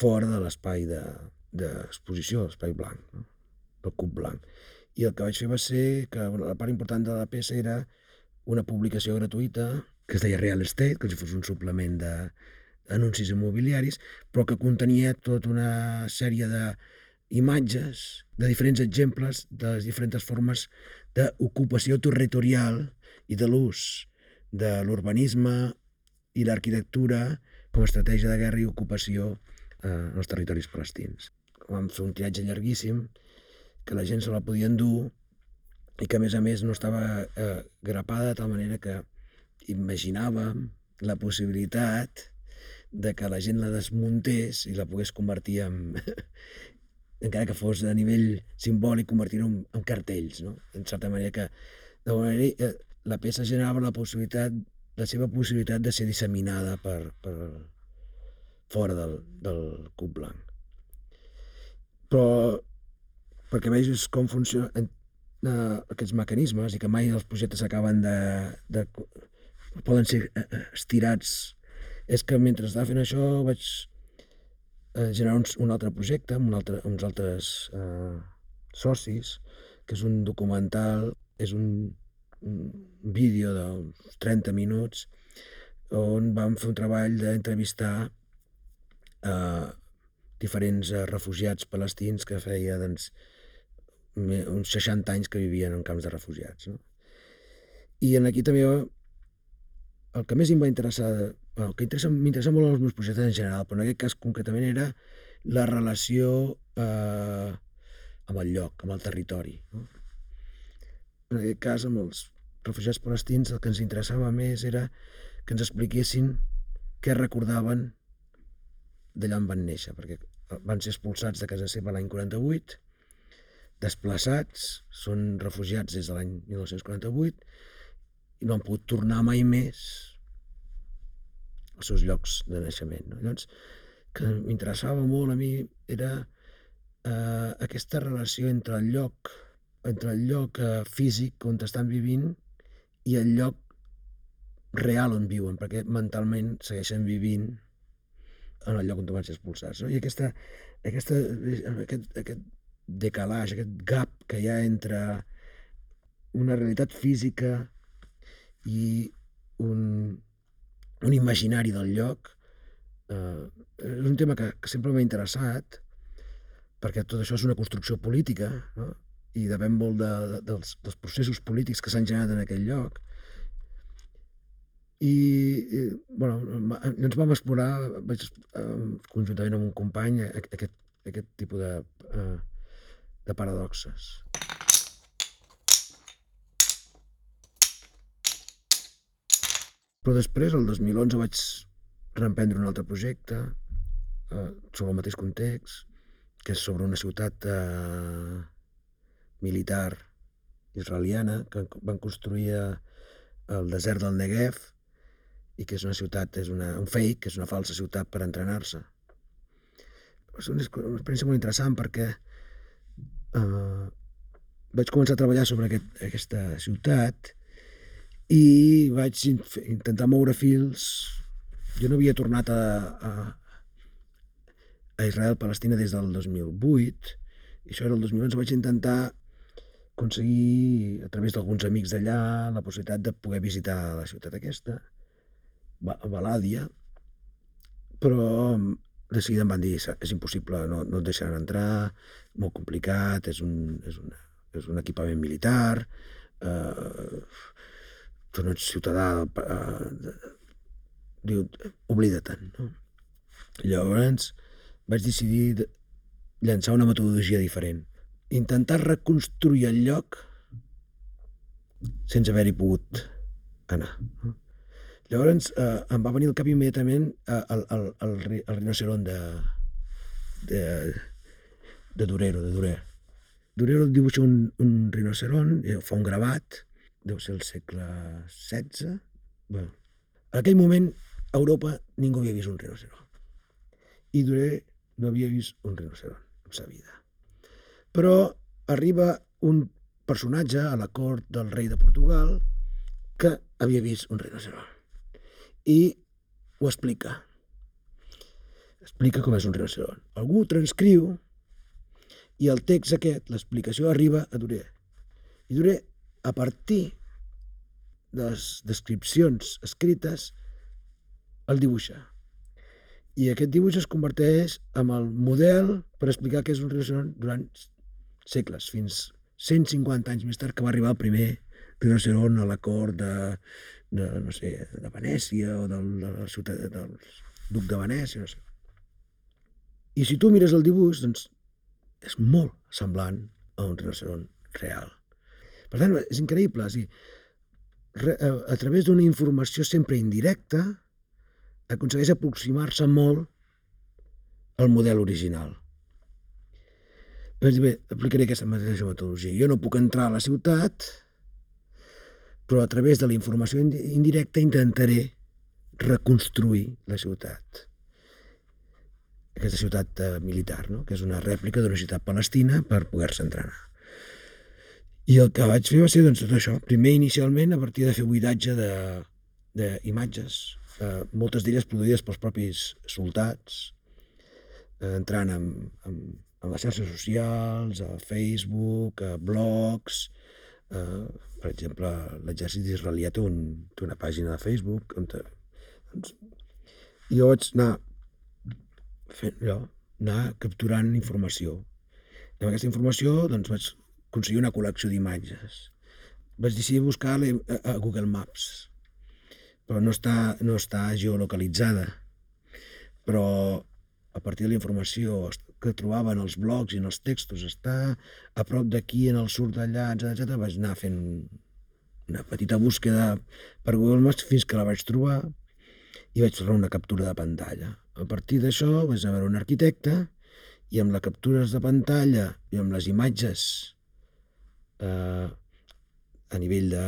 fora de l'espai d'exposició, de, l'espai blanc, no? el cub blanc. I el que vaig fer va ser que la part important de la peça era una publicació gratuïta que es deia Real Estate, que si fos un suplement de, anuncis immobiliaris, però que contenia tota una sèrie d'imatges, de diferents exemples de les diferents formes d'ocupació territorial i de l'ús de l'urbanisme i l'arquitectura com a estratègia de guerra i ocupació eh, als territoris palestins. Vam fer un tiratge llarguíssim que la gent se la podia endur i que a més a més no estava eh, grapada de tal manera que imaginàvem la possibilitat de que la gent la desmuntés i la pogués convertir en, encara que fos a nivell simbòlic, convertir-ho en, en cartells, no? En certa manera que, de manera, eh, la peça generava la possibilitat, la seva possibilitat de ser disseminada per, per fora del, del cub blanc. però perquè vegis com funcionen eh, aquests mecanismes i que mai els projectes acaben de, de poden ser eh, eh, estirats és que mentre estava fent això vaig eh, generar un, un altre projecte amb un altre, uns altres eh, socis que és un documental és un, un vídeo d'uns 30 minuts on vam fer un treball d'entrevistar eh, diferents eh, refugiats palestins que feia doncs, uns 60 anys que vivien en camps de refugiats. No? I en aquí també el que més em va interessar, bueno, el que m'interessa molt els meus projectes en general, però en aquest cas concretament era la relació eh, amb el lloc, amb el territori. No? En aquest cas, amb els refugiats palestins, el que ens interessava més era que ens expliquessin què recordaven d'allà on van néixer, perquè van ser expulsats de casa seva l'any 48, desplaçats, són refugiats des de l'any 1948 i no han pogut tornar mai més als seus llocs de naixement. No? Llavors, que m'interessava molt a mi era eh, aquesta relació entre el lloc entre el lloc eh, físic on estan vivint i el lloc real on viuen, perquè mentalment segueixen vivint en el lloc on van ser expulsats. No? I aquesta, aquesta, aquest, aquest decalage, aquest gap que hi ha entre una realitat física i un, un imaginari del lloc eh, és un tema que, que sempre m'ha interessat perquè tot això és una construcció política no? I depèn molt de, de, dels, dels processos polítics que s'han generat en aquell lloc i, i bueno, ens vam explorar vaig, eh, conjuntament amb un company aquest, aquest tipus de, eh, de paradoxes. Però després, el 2011, vaig reemprendre un altre projecte eh, sobre el mateix context, que és sobre una ciutat eh, militar israeliana que van construir al desert del Negev i que és una ciutat, és una, un fake, és una falsa ciutat per entrenar-se. És una, experiència molt interessant perquè uh, vaig començar a treballar sobre aquest, aquesta ciutat i vaig intentar moure fils. Jo no havia tornat a, a, a Israel-Palestina des del 2008 i això era el 2011. Vaig intentar aconseguir, a través d'alguns amics d'allà, la possibilitat de poder visitar la ciutat aquesta Balàdia, però de seguida em van dir és impossible, no, no et deixaran entrar, molt complicat, és un, és una, és un equipament militar, eh, tu no ets ciutadà, eh, diu, oblida-te'n. No? Llavors vaig decidir llançar una metodologia diferent. Intentar reconstruir el lloc sense haver-hi pogut anar. Llavors eh, em va venir al cap immediatament eh, el, el, el, el rinoceron de, de, de Durero, de Durer. Durero dibuixa un, un rinoceron, eh, fa un gravat, deu ser el segle XVI. Bueno, en aquell moment a Europa ningú havia vist un rinoceron. I Durer no havia vist un rinoceron en sa vida. Però arriba un personatge a la cort del rei de Portugal que havia vist un rinoceron i ho explica. Explica com és un rinoceront. Algú transcriu i el text aquest, l'explicació, arriba a Duré. I Duré, a partir de les descripcions escrites, el dibuixa. I aquest dibuix es converteix en el model per explicar què és un rinoceront durant segles, fins 150 anys més tard que va arribar el primer rinoceront a la cort de de, no sé, de Venècia o del, de la ciutat del duc de Venècia, no sé. I si tu mires el dibuix, doncs és molt semblant a un rinoceront real. Per tant, és increïble. És dir, a, a través d'una informació sempre indirecta, aconsegueix aproximar-se molt al model original. Bé, aplicaré aquesta mateixa metodologia. Jo no puc entrar a la ciutat, però a través de la informació indirecta intentaré reconstruir la ciutat. aquesta ciutat eh, militar, no? que és una rèplica d'una ciutat palestina per poder-se entrenar. I el que vaig fer va ser doncs, tot això. Primer, inicialment, a partir de fer buidatge d'imatges, eh, moltes d'elles produïdes pels propis soldats, eh, entrant en, en, en les xarxes socials, a Facebook, a blogs, eh, per exemple, l'exèrcit israelià té, un, té una pàgina de Facebook on te, doncs, jo vaig anar fent allò, anar capturant informació. I amb aquesta informació doncs, vaig aconseguir una col·lecció d'imatges. Vaig decidir buscar a, a Google Maps, però no està, no està geolocalitzada. Però a partir de la informació que trobava en els blogs i en els textos, està a prop d'aquí, en el sud d'allà, etc. Vaig anar fent una petita búsqueda per Google Maps fins que la vaig trobar i vaig trobar una captura de pantalla. A partir d'això vaig anar a veure un arquitecte i amb les captures de pantalla i amb les imatges eh, a nivell de,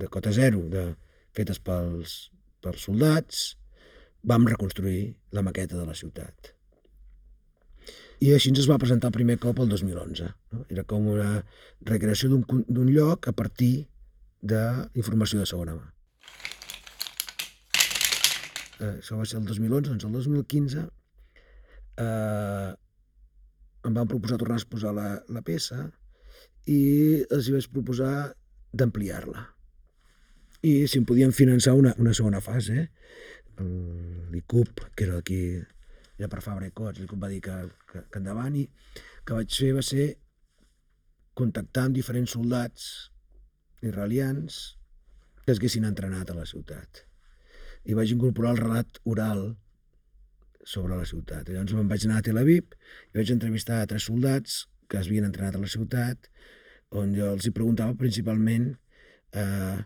de cota zero de, fetes pels, pels soldats, vam reconstruir la maqueta de la ciutat. I així ens va presentar el primer cop el 2011. No? Era com una recreació d'un lloc a partir d'informació de segona mà. Eh, això va ser el 2011, doncs el 2015 eh, em van proposar tornar a exposar la, la peça i els hi vaig proposar d'ampliar-la. I si em podien finançar una, una segona fase, l'ICUP, que era d'aquí, era per Fabra i Cots, l'ICUP va dir que, que, que endavant i que vaig fer va ser contactar amb diferents soldats israelians que es haguessin entrenat a la ciutat. I vaig incorporar el relat oral sobre la ciutat. I llavors me'n vaig anar a Tel Aviv i vaig entrevistar a tres soldats que es havien entrenat a la ciutat, on jo els hi preguntava principalment eh,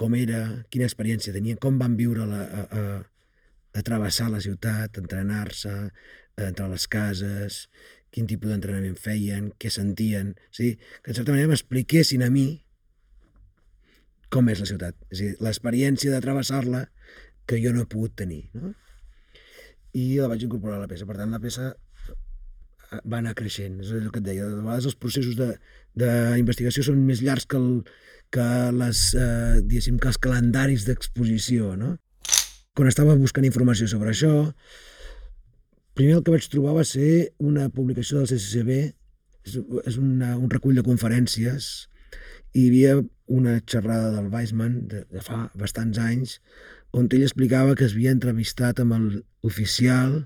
com era, quina experiència tenien, com van viure la, a, a, a travessar la ciutat, entrenar-se, entrar a les cases, quin tipus d'entrenament feien, què sentien, sí? que en certa manera m'expliquessin a mi com és la ciutat, és a dir, l'experiència de travessar-la que jo no he pogut tenir. No? I la vaig incorporar a la peça. Per tant, la peça eh, va anar creixent. És el que et deia. De vegades els processos d'investigació són més llargs que, el, que, les, eh, que els calendaris d'exposició. No? Quan estava buscant informació sobre això, primer el que vaig trobar va ser una publicació del CCCB, és, una, un recull de conferències, i hi havia una xerrada del Weissman de, de fa bastants anys, on ell explicava que es havia entrevistat amb l'oficial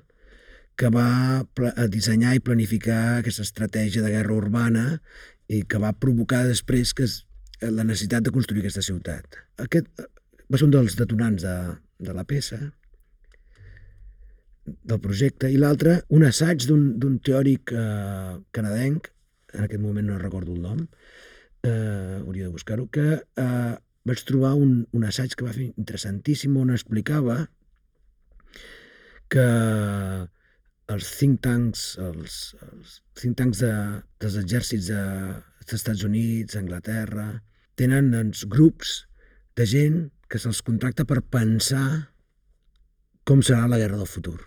que va dissenyar i planificar aquesta estratègia de guerra urbana i que va provocar després que es, la necessitat de construir aquesta ciutat. Aquest va ser un dels detonants de, de la peça, del projecte, i l'altre, un assaig d'un teòric eh, canadenc, en aquest moment no recordo el nom, eh, hauria de buscar-ho, que eh, vaig trobar un, un assaig que va fer interessantíssim on explicava que els think tanks, els, els think tanks de, dels exèrcits de, dels Estats Units, Anglaterra, tenen doncs, grups de gent que se'ls contracta per pensar com serà la guerra del futur.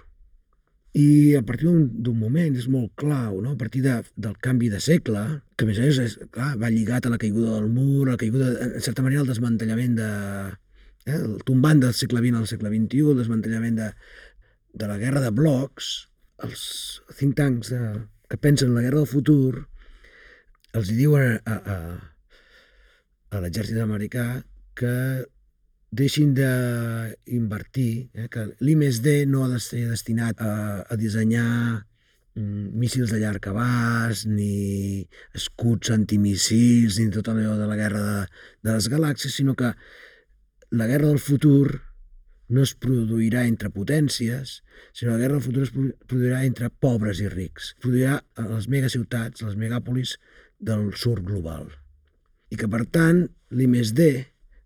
I a partir d'un moment és molt clau, no? a partir de, del canvi de segle, que a més a més és, clar, va lligat a la caiguda del mur, a la caiguda, en certa manera, el desmantellament de... Eh, el tombant del segle XX al segle XXI, el desmantellament de, de la guerra de blocs, els think tanks de, que pensen en la guerra del futur, els diuen a, a, a l'exèrcit americà que deixin d'invertir, eh, que l'I+D no ha de ser destinat a, a dissenyar mm, míssils de llarg abast, ni escuts antimissils, ni tot allò de la guerra de, de les galàxies, sinó que la guerra del futur no es produirà entre potències, sinó la guerra del futur es produirà entre pobres i rics. Es produirà a les megaciutats, a les megàpolis del sud global. I que, per tant, l'I+D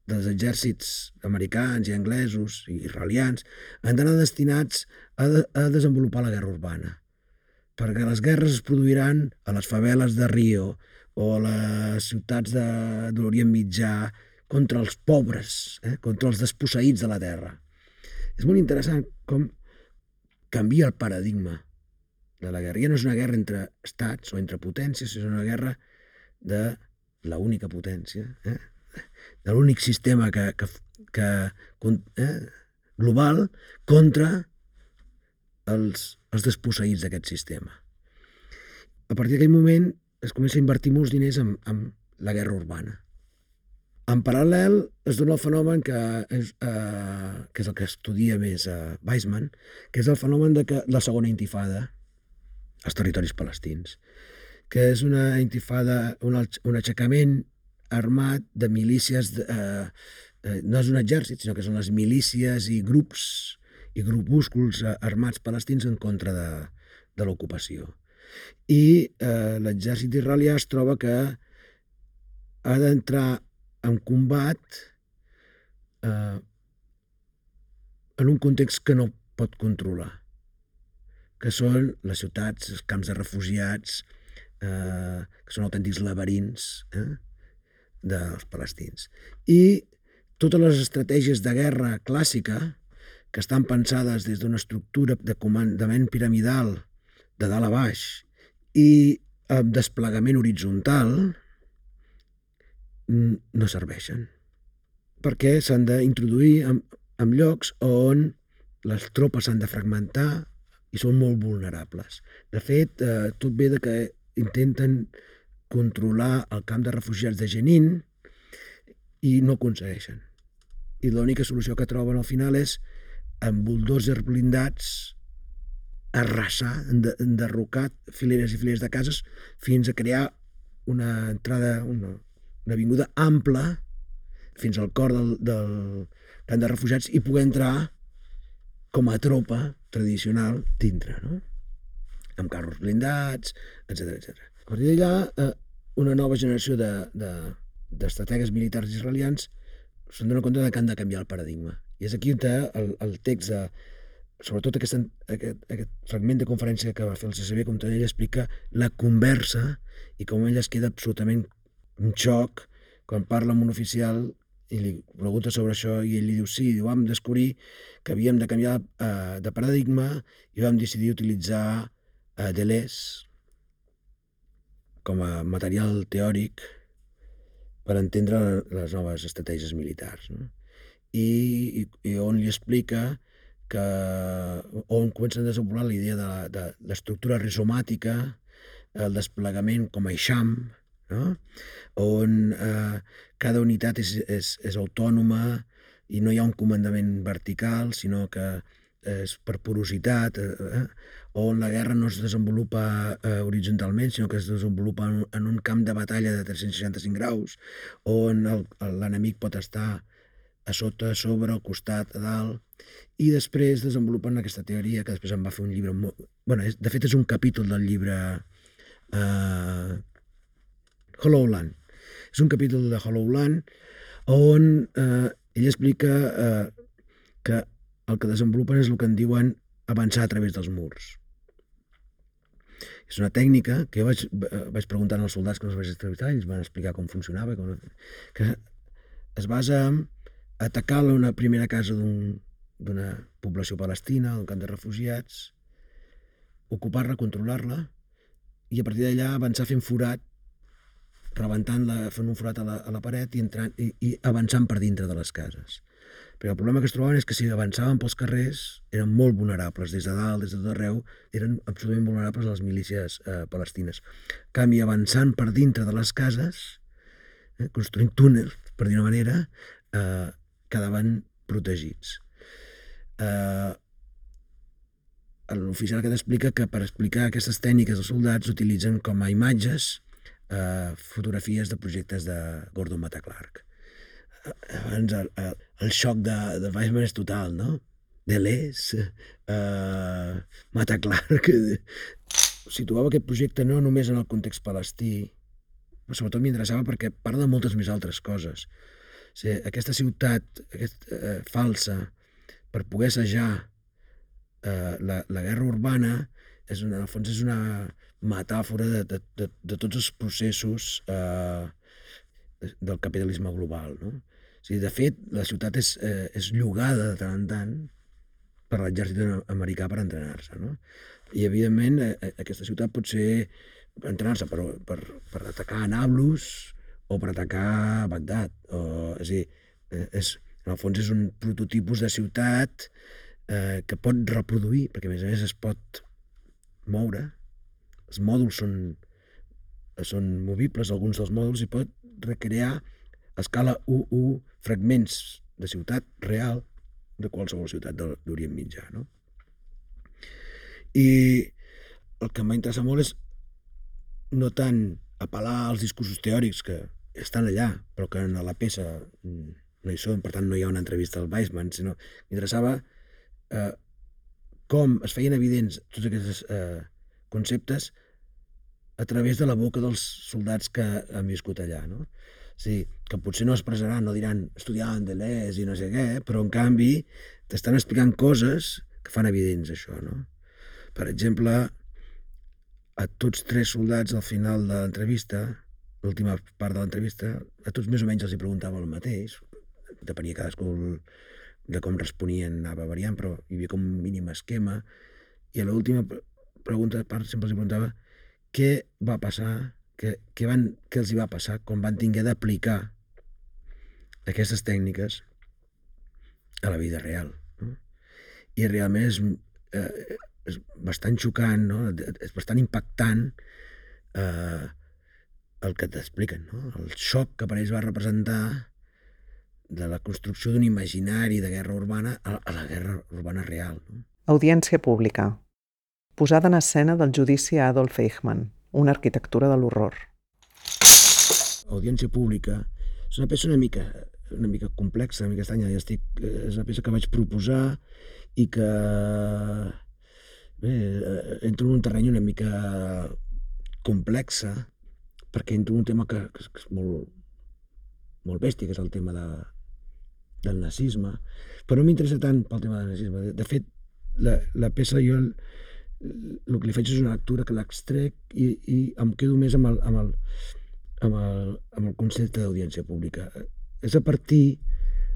dels exèrcits americans i anglesos i israelians han d'anar destinats a, de, a desenvolupar la guerra urbana. Perquè les guerres es produiran a les faveles de Rio o a les ciutats de, de l'Orient Mitjà contra els pobres, eh? contra els desposseïts de la terra. És molt interessant com canvia el paradigma de la guerra. Ja no és una guerra entre estats o entre potències, és una guerra de la única potència, eh? De l'únic sistema que, que, que eh? global contra els, els desposseïts d'aquest sistema. A partir d'aquell moment es comença a invertir molts diners en, en la guerra urbana. En paral·lel es dona el fenomen que és, eh, que és el que estudia més eh, Weizmann, que és el fenomen de que la segona intifada als territoris palestins, que és una intifada, un, un aixecament armat de milícies, de, eh, eh, no és un exèrcit, sinó que són les milícies i grups i grupúsculs eh, armats palestins en contra de, de l'ocupació. I eh, l'exèrcit israelià es troba que ha d'entrar en combat eh, en un context que no pot controlar, que són les ciutats, els camps de refugiats, eh, que són autèntics laberints eh, dels palestins. I totes les estratègies de guerra clàssica, que estan pensades des d'una estructura de comandament piramidal de dalt a baix i amb desplegament horitzontal, no serveixen. Perquè s'han d'introduir en, en llocs on les tropes s'han de fragmentar i són molt vulnerables. De fet, eh, tot ve de que intenten controlar el camp de refugiats de Jenin i no aconsegueixen. I l'única solució que troben al final és amb bulldozers blindats arrasar, enderrocar fileres i fileres de cases fins a crear una entrada, una, una avinguda ampla fins al cor del, del camp de refugiats i poder entrar com a tropa tradicional dintre, no? amb carros blindats, etc etc. A partir d'allà, eh, una nova generació d'estrategues de, de, militars israelians se'n donen compte que han de canviar el paradigma. I és aquí on el, el text, de, sobretot aquest, aquest, aquest fragment de conferència que va fer el CCB, com ell explica la conversa i com ell es queda absolutament en xoc quan parla amb un oficial i li pregunta sobre això i ell li diu sí, diu, vam descobrir que havíem de canviar eh, de paradigma i vam decidir utilitzar eh, Deleuze com a material teòric per entendre les noves estratègies militars. No? i, i, i on li explica que on comença a desenvolupar la idea de, de l'estructura rizomàtica, el desplegament com a eixam, no? on eh, cada unitat és, és, és autònoma i no hi ha un comandament vertical, sinó que és per porositat, eh, eh, on la guerra no es desenvolupa eh, horitzontalment, sinó que es desenvolupa en, en un camp de batalla de 365 graus, on l'enemic pot estar a sota, a sobre, al costat, a dalt, i després desenvolupen aquesta teoria que després em va fer un llibre molt... bueno, és, de fet és un capítol del llibre uh, Hollowland. És un capítol de Hollowland on uh, ell explica uh, que el que desenvolupen és el que en diuen avançar a través dels murs. És una tècnica que jo vaig, vaig preguntar als soldats que els vaig entrevistar, ells van explicar com funcionava, com, que es basa en atacar una primera casa d'una un, població palestina, d'un camp de refugiats, ocupar-la, controlar-la, i a partir d'allà avançar fent forat, rebentant-la, fent un forat a la, a la paret i, entrant, i, i avançant per dintre de les cases. Però el problema que es trobaven és que si avançaven pels carrers eren molt vulnerables, des de dalt, des de tot arreu, eren absolutament vulnerables a les milícies eh, palestines. En canvi, avançant per dintre de les cases, eh, construint túnels, per dir una manera, eh, quedaven protegits. Eh, L'oficial aquest explica que per explicar aquestes tècniques els soldats utilitzen com a imatges eh, fotografies de projectes de Gordon Mata Clark. Eh, abans el, el, el xoc de, de Weissman és total, no? Deleuze, eh, Mata Clark... Situava aquest projecte no només en el context palestí, però sobretot m'interessava perquè parla de moltes més altres coses sigui, aquesta ciutat aquest, eh, falsa per poder assajar eh, la, la guerra urbana és una, en el fons és una metàfora de, de, de, de tots els processos eh, del capitalisme global. No? Sigui, de fet, la ciutat és, eh, és llogada de tant en tant per l'exèrcit americà per entrenar-se. No? I, evidentment, eh, eh, aquesta ciutat pot ser entrenar-se per, per, per atacar Nablus o per atacar Bagdad. O, és a dir, eh, és, en el fons és un prototipus de ciutat eh, que pot reproduir, perquè a més a més es pot moure, els mòduls són, són movibles, alguns dels mòduls, i pot recrear escala 1-1 fragments de ciutat real de qualsevol ciutat d'Orient Mitjà. No? I el que em va interessar molt és no tant apel·lar als discursos teòrics que estan allà, però que en la peça no hi són, per tant no hi ha una entrevista al Weissman, sinó m'interessava eh, com es feien evidents tots aquests eh, conceptes a través de la boca dels soldats que han viscut allà, no? Sigui, que potser no expressaran, no diran estudiant de l'ES i no sé què, però en canvi t'estan explicant coses que fan evidents això, no? Per exemple, a tots tres soldats al final de l'entrevista, l'última part de l'entrevista, a tots més o menys els hi preguntava el mateix, depenia cadascú de com responien, anava variant, però hi havia com un mínim esquema, i a l'última pregunta part sempre els preguntava què va passar, què, què, van, què els hi va passar quan van tinguer d'aplicar aquestes tècniques a la vida real. No? I realment és, eh, és bastant xocant, no? és bastant impactant eh, el que t'expliquen, no? el xoc que per ells va representar de la construcció d'un imaginari de guerra urbana a, a la guerra urbana real. No? Audiència pública. Posada en escena del judici a Adolf Eichmann, una arquitectura de l'horror. Audiència pública és una peça una mica, una mica complexa, una mica estranya. Ja estic, és una peça que vaig proposar i que bé, eh, entro en un terreny una mica complexa perquè entro en un tema que, que, que és molt, molt bèstia, que és el tema de, del nazisme, però no m'interessa tant pel tema del nazisme. De, de fet, la, la peça jo el, que li faig és una lectura que l'extrec i, i em quedo més amb el, amb el, amb el, amb el concepte d'audiència pública. És a partir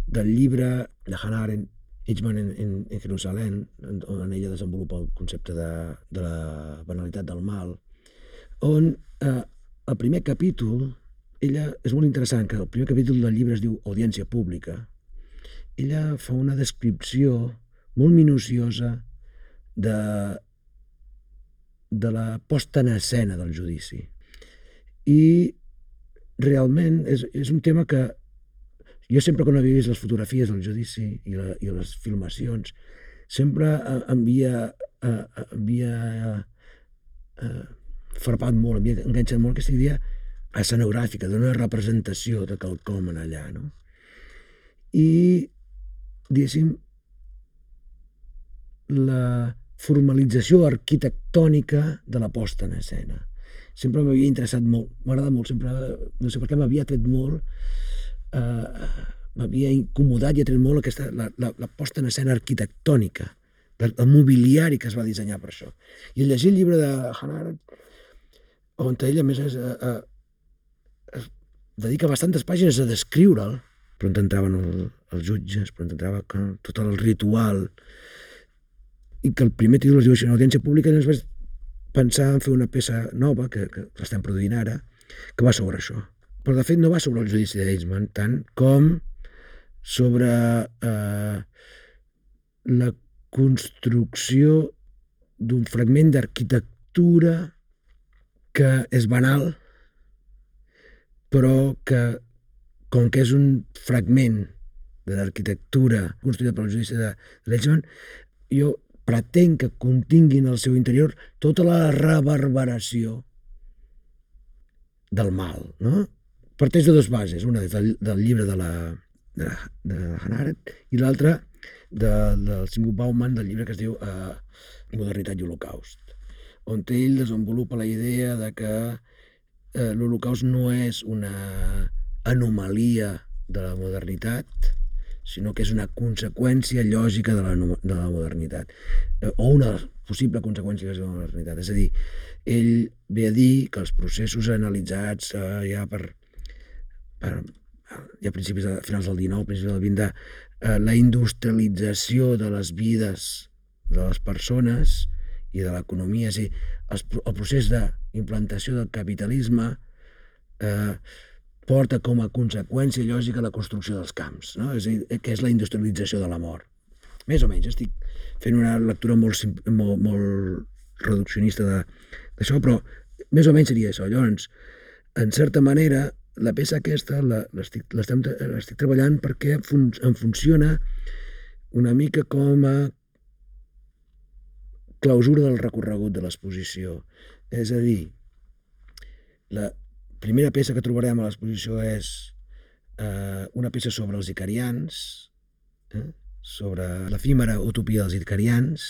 del llibre de Hannah Arendt, Hitchman en, en, en Jerusalem, on ella desenvolupa el concepte de, de la banalitat del mal, on eh, el primer capítol, ella, és molt interessant que el primer capítol del llibre es diu Audiència pública, ella fa una descripció molt minuciosa de, de la posta en escena del judici. I realment és, és un tema que jo sempre quan havia vist les fotografies del judici i, la, i les filmacions, sempre havia, havia eh, frapat molt, havia enganxat molt aquesta idea escenogràfica, d'una representació de quelcom en allà, no? I diguéssim, la formalització arquitectònica de la posta en escena. Sempre m'havia interessat molt, m'agrada molt, sempre, no sé per què m'havia tret molt, eh, m'havia incomodat i ha tret molt aquesta, la, la, la posta en escena arquitectònica, el, el mobiliari que es va dissenyar per això. I llegir el llibre de Hannah Arendt, on ella, a més, és, eh, eh, es dedica bastantes pàgines a descriure'l, per on entraven el, els jutges, per on entrava tot el ritual, i que el primer títol es diu així, audiència pública, i ens vaig pensar en fer una peça nova, que, que l'estem produint ara, que va sobre això. Però de fet no va sobre el judici d'Eichmann tant com sobre eh, la construcció d'un fragment d'arquitectura que és banal, però que com que és un fragment de l'arquitectura construïda pel judici de Lechman, jo pretenc que continguin al seu interior tota la reverberació del mal, no? Parteix de dues bases, una del, del llibre de la de, de Hannah Arendt i l'altra de, del Sigmund Bauman del llibre que es diu eh, Modernitat i Holocaust, on ell desenvolupa la idea de que eh, l'Holocaust no és una anomalia de la modernitat, sinó que és una conseqüència lògica de la, de la modernitat, eh, o una possible conseqüència de la modernitat. És a dir, ell ve a dir que els processos analitzats eh, ja per, per ja a principis de, finals del 19, principis del 20, de eh, la industrialització de les vides de les persones i de l'economia, és a dir, el, el procés d'implantació del capitalisme eh, porta com a conseqüència lògica la construcció dels camps, no? és dir, que és la industrialització de la mort. Més o menys, estic fent una lectura molt, molt, molt reduccionista d'això, però més o menys seria això. Llavors, en certa manera, la peça aquesta l'estic treballant perquè fun, em funciona una mica com a clausura del recorregut de l'exposició. És a dir, la primera peça que trobarem a l'exposició és eh, una peça sobre els icarians, eh, sobre l'efímera utopia dels icarians,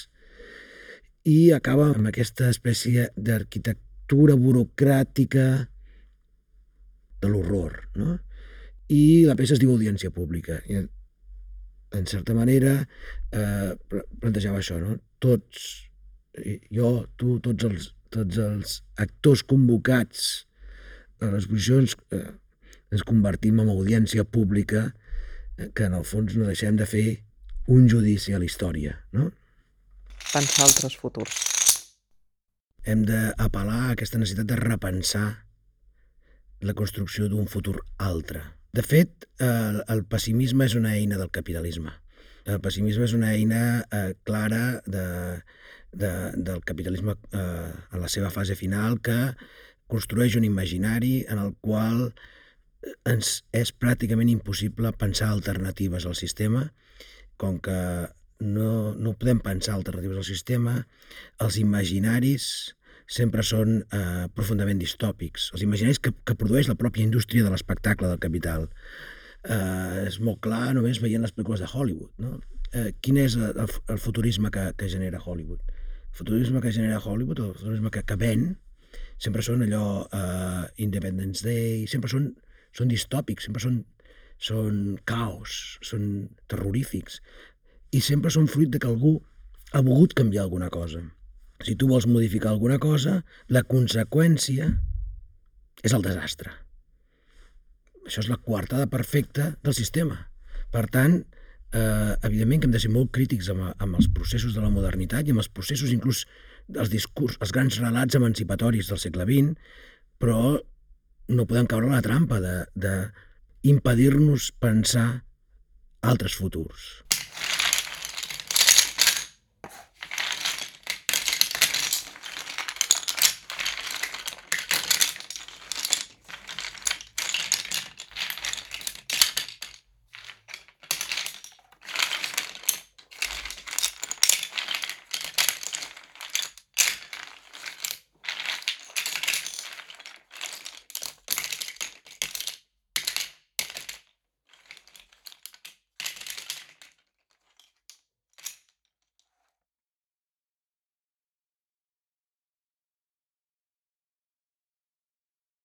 i acaba amb aquesta espècie d'arquitectura burocràtica de l'horror, no? I la peça es diu Audiència Pública. I, en certa manera, eh, plantejava això, no? Tots jo, tu, tots els, tots els actors convocats a les posicions eh, ens convertim en audiència pública eh, que en el fons no deixem de fer un judici a la història, no? Pensar altres futurs. Hem d'apel·lar a aquesta necessitat de repensar la construcció d'un futur altre. De fet, el, el pessimisme és una eina del capitalisme. El pessimisme és una eina eh, clara de, de, del capitalisme eh, en la seva fase final que construeix un imaginari en el qual eh, ens és pràcticament impossible pensar alternatives al sistema, com que no, no podem pensar alternatives al sistema, els imaginaris sempre són eh, profundament distòpics. Els imaginaris que, que produeix la pròpia indústria de l'espectacle del capital. Eh, és molt clar només veient les pel·lícules de Hollywood. No? Eh, quin és el, el futurisme que, que genera Hollywood? fotorisme que genera Hollywood, el fotorisme que, que ven, sempre són allò uh, Independence Day, sempre són, són distòpics, sempre són, són caos, són terrorífics, i sempre són fruit de que algú ha volgut canviar alguna cosa. Si tu vols modificar alguna cosa, la conseqüència és el desastre. Això és la coartada perfecta del sistema. Per tant, eh, evidentment que hem de ser molt crítics amb, amb els processos de la modernitat i amb els processos inclús dels discurs, els grans relats emancipatoris del segle XX, però no podem caure a la trampa de, de impedir-nos pensar altres futurs.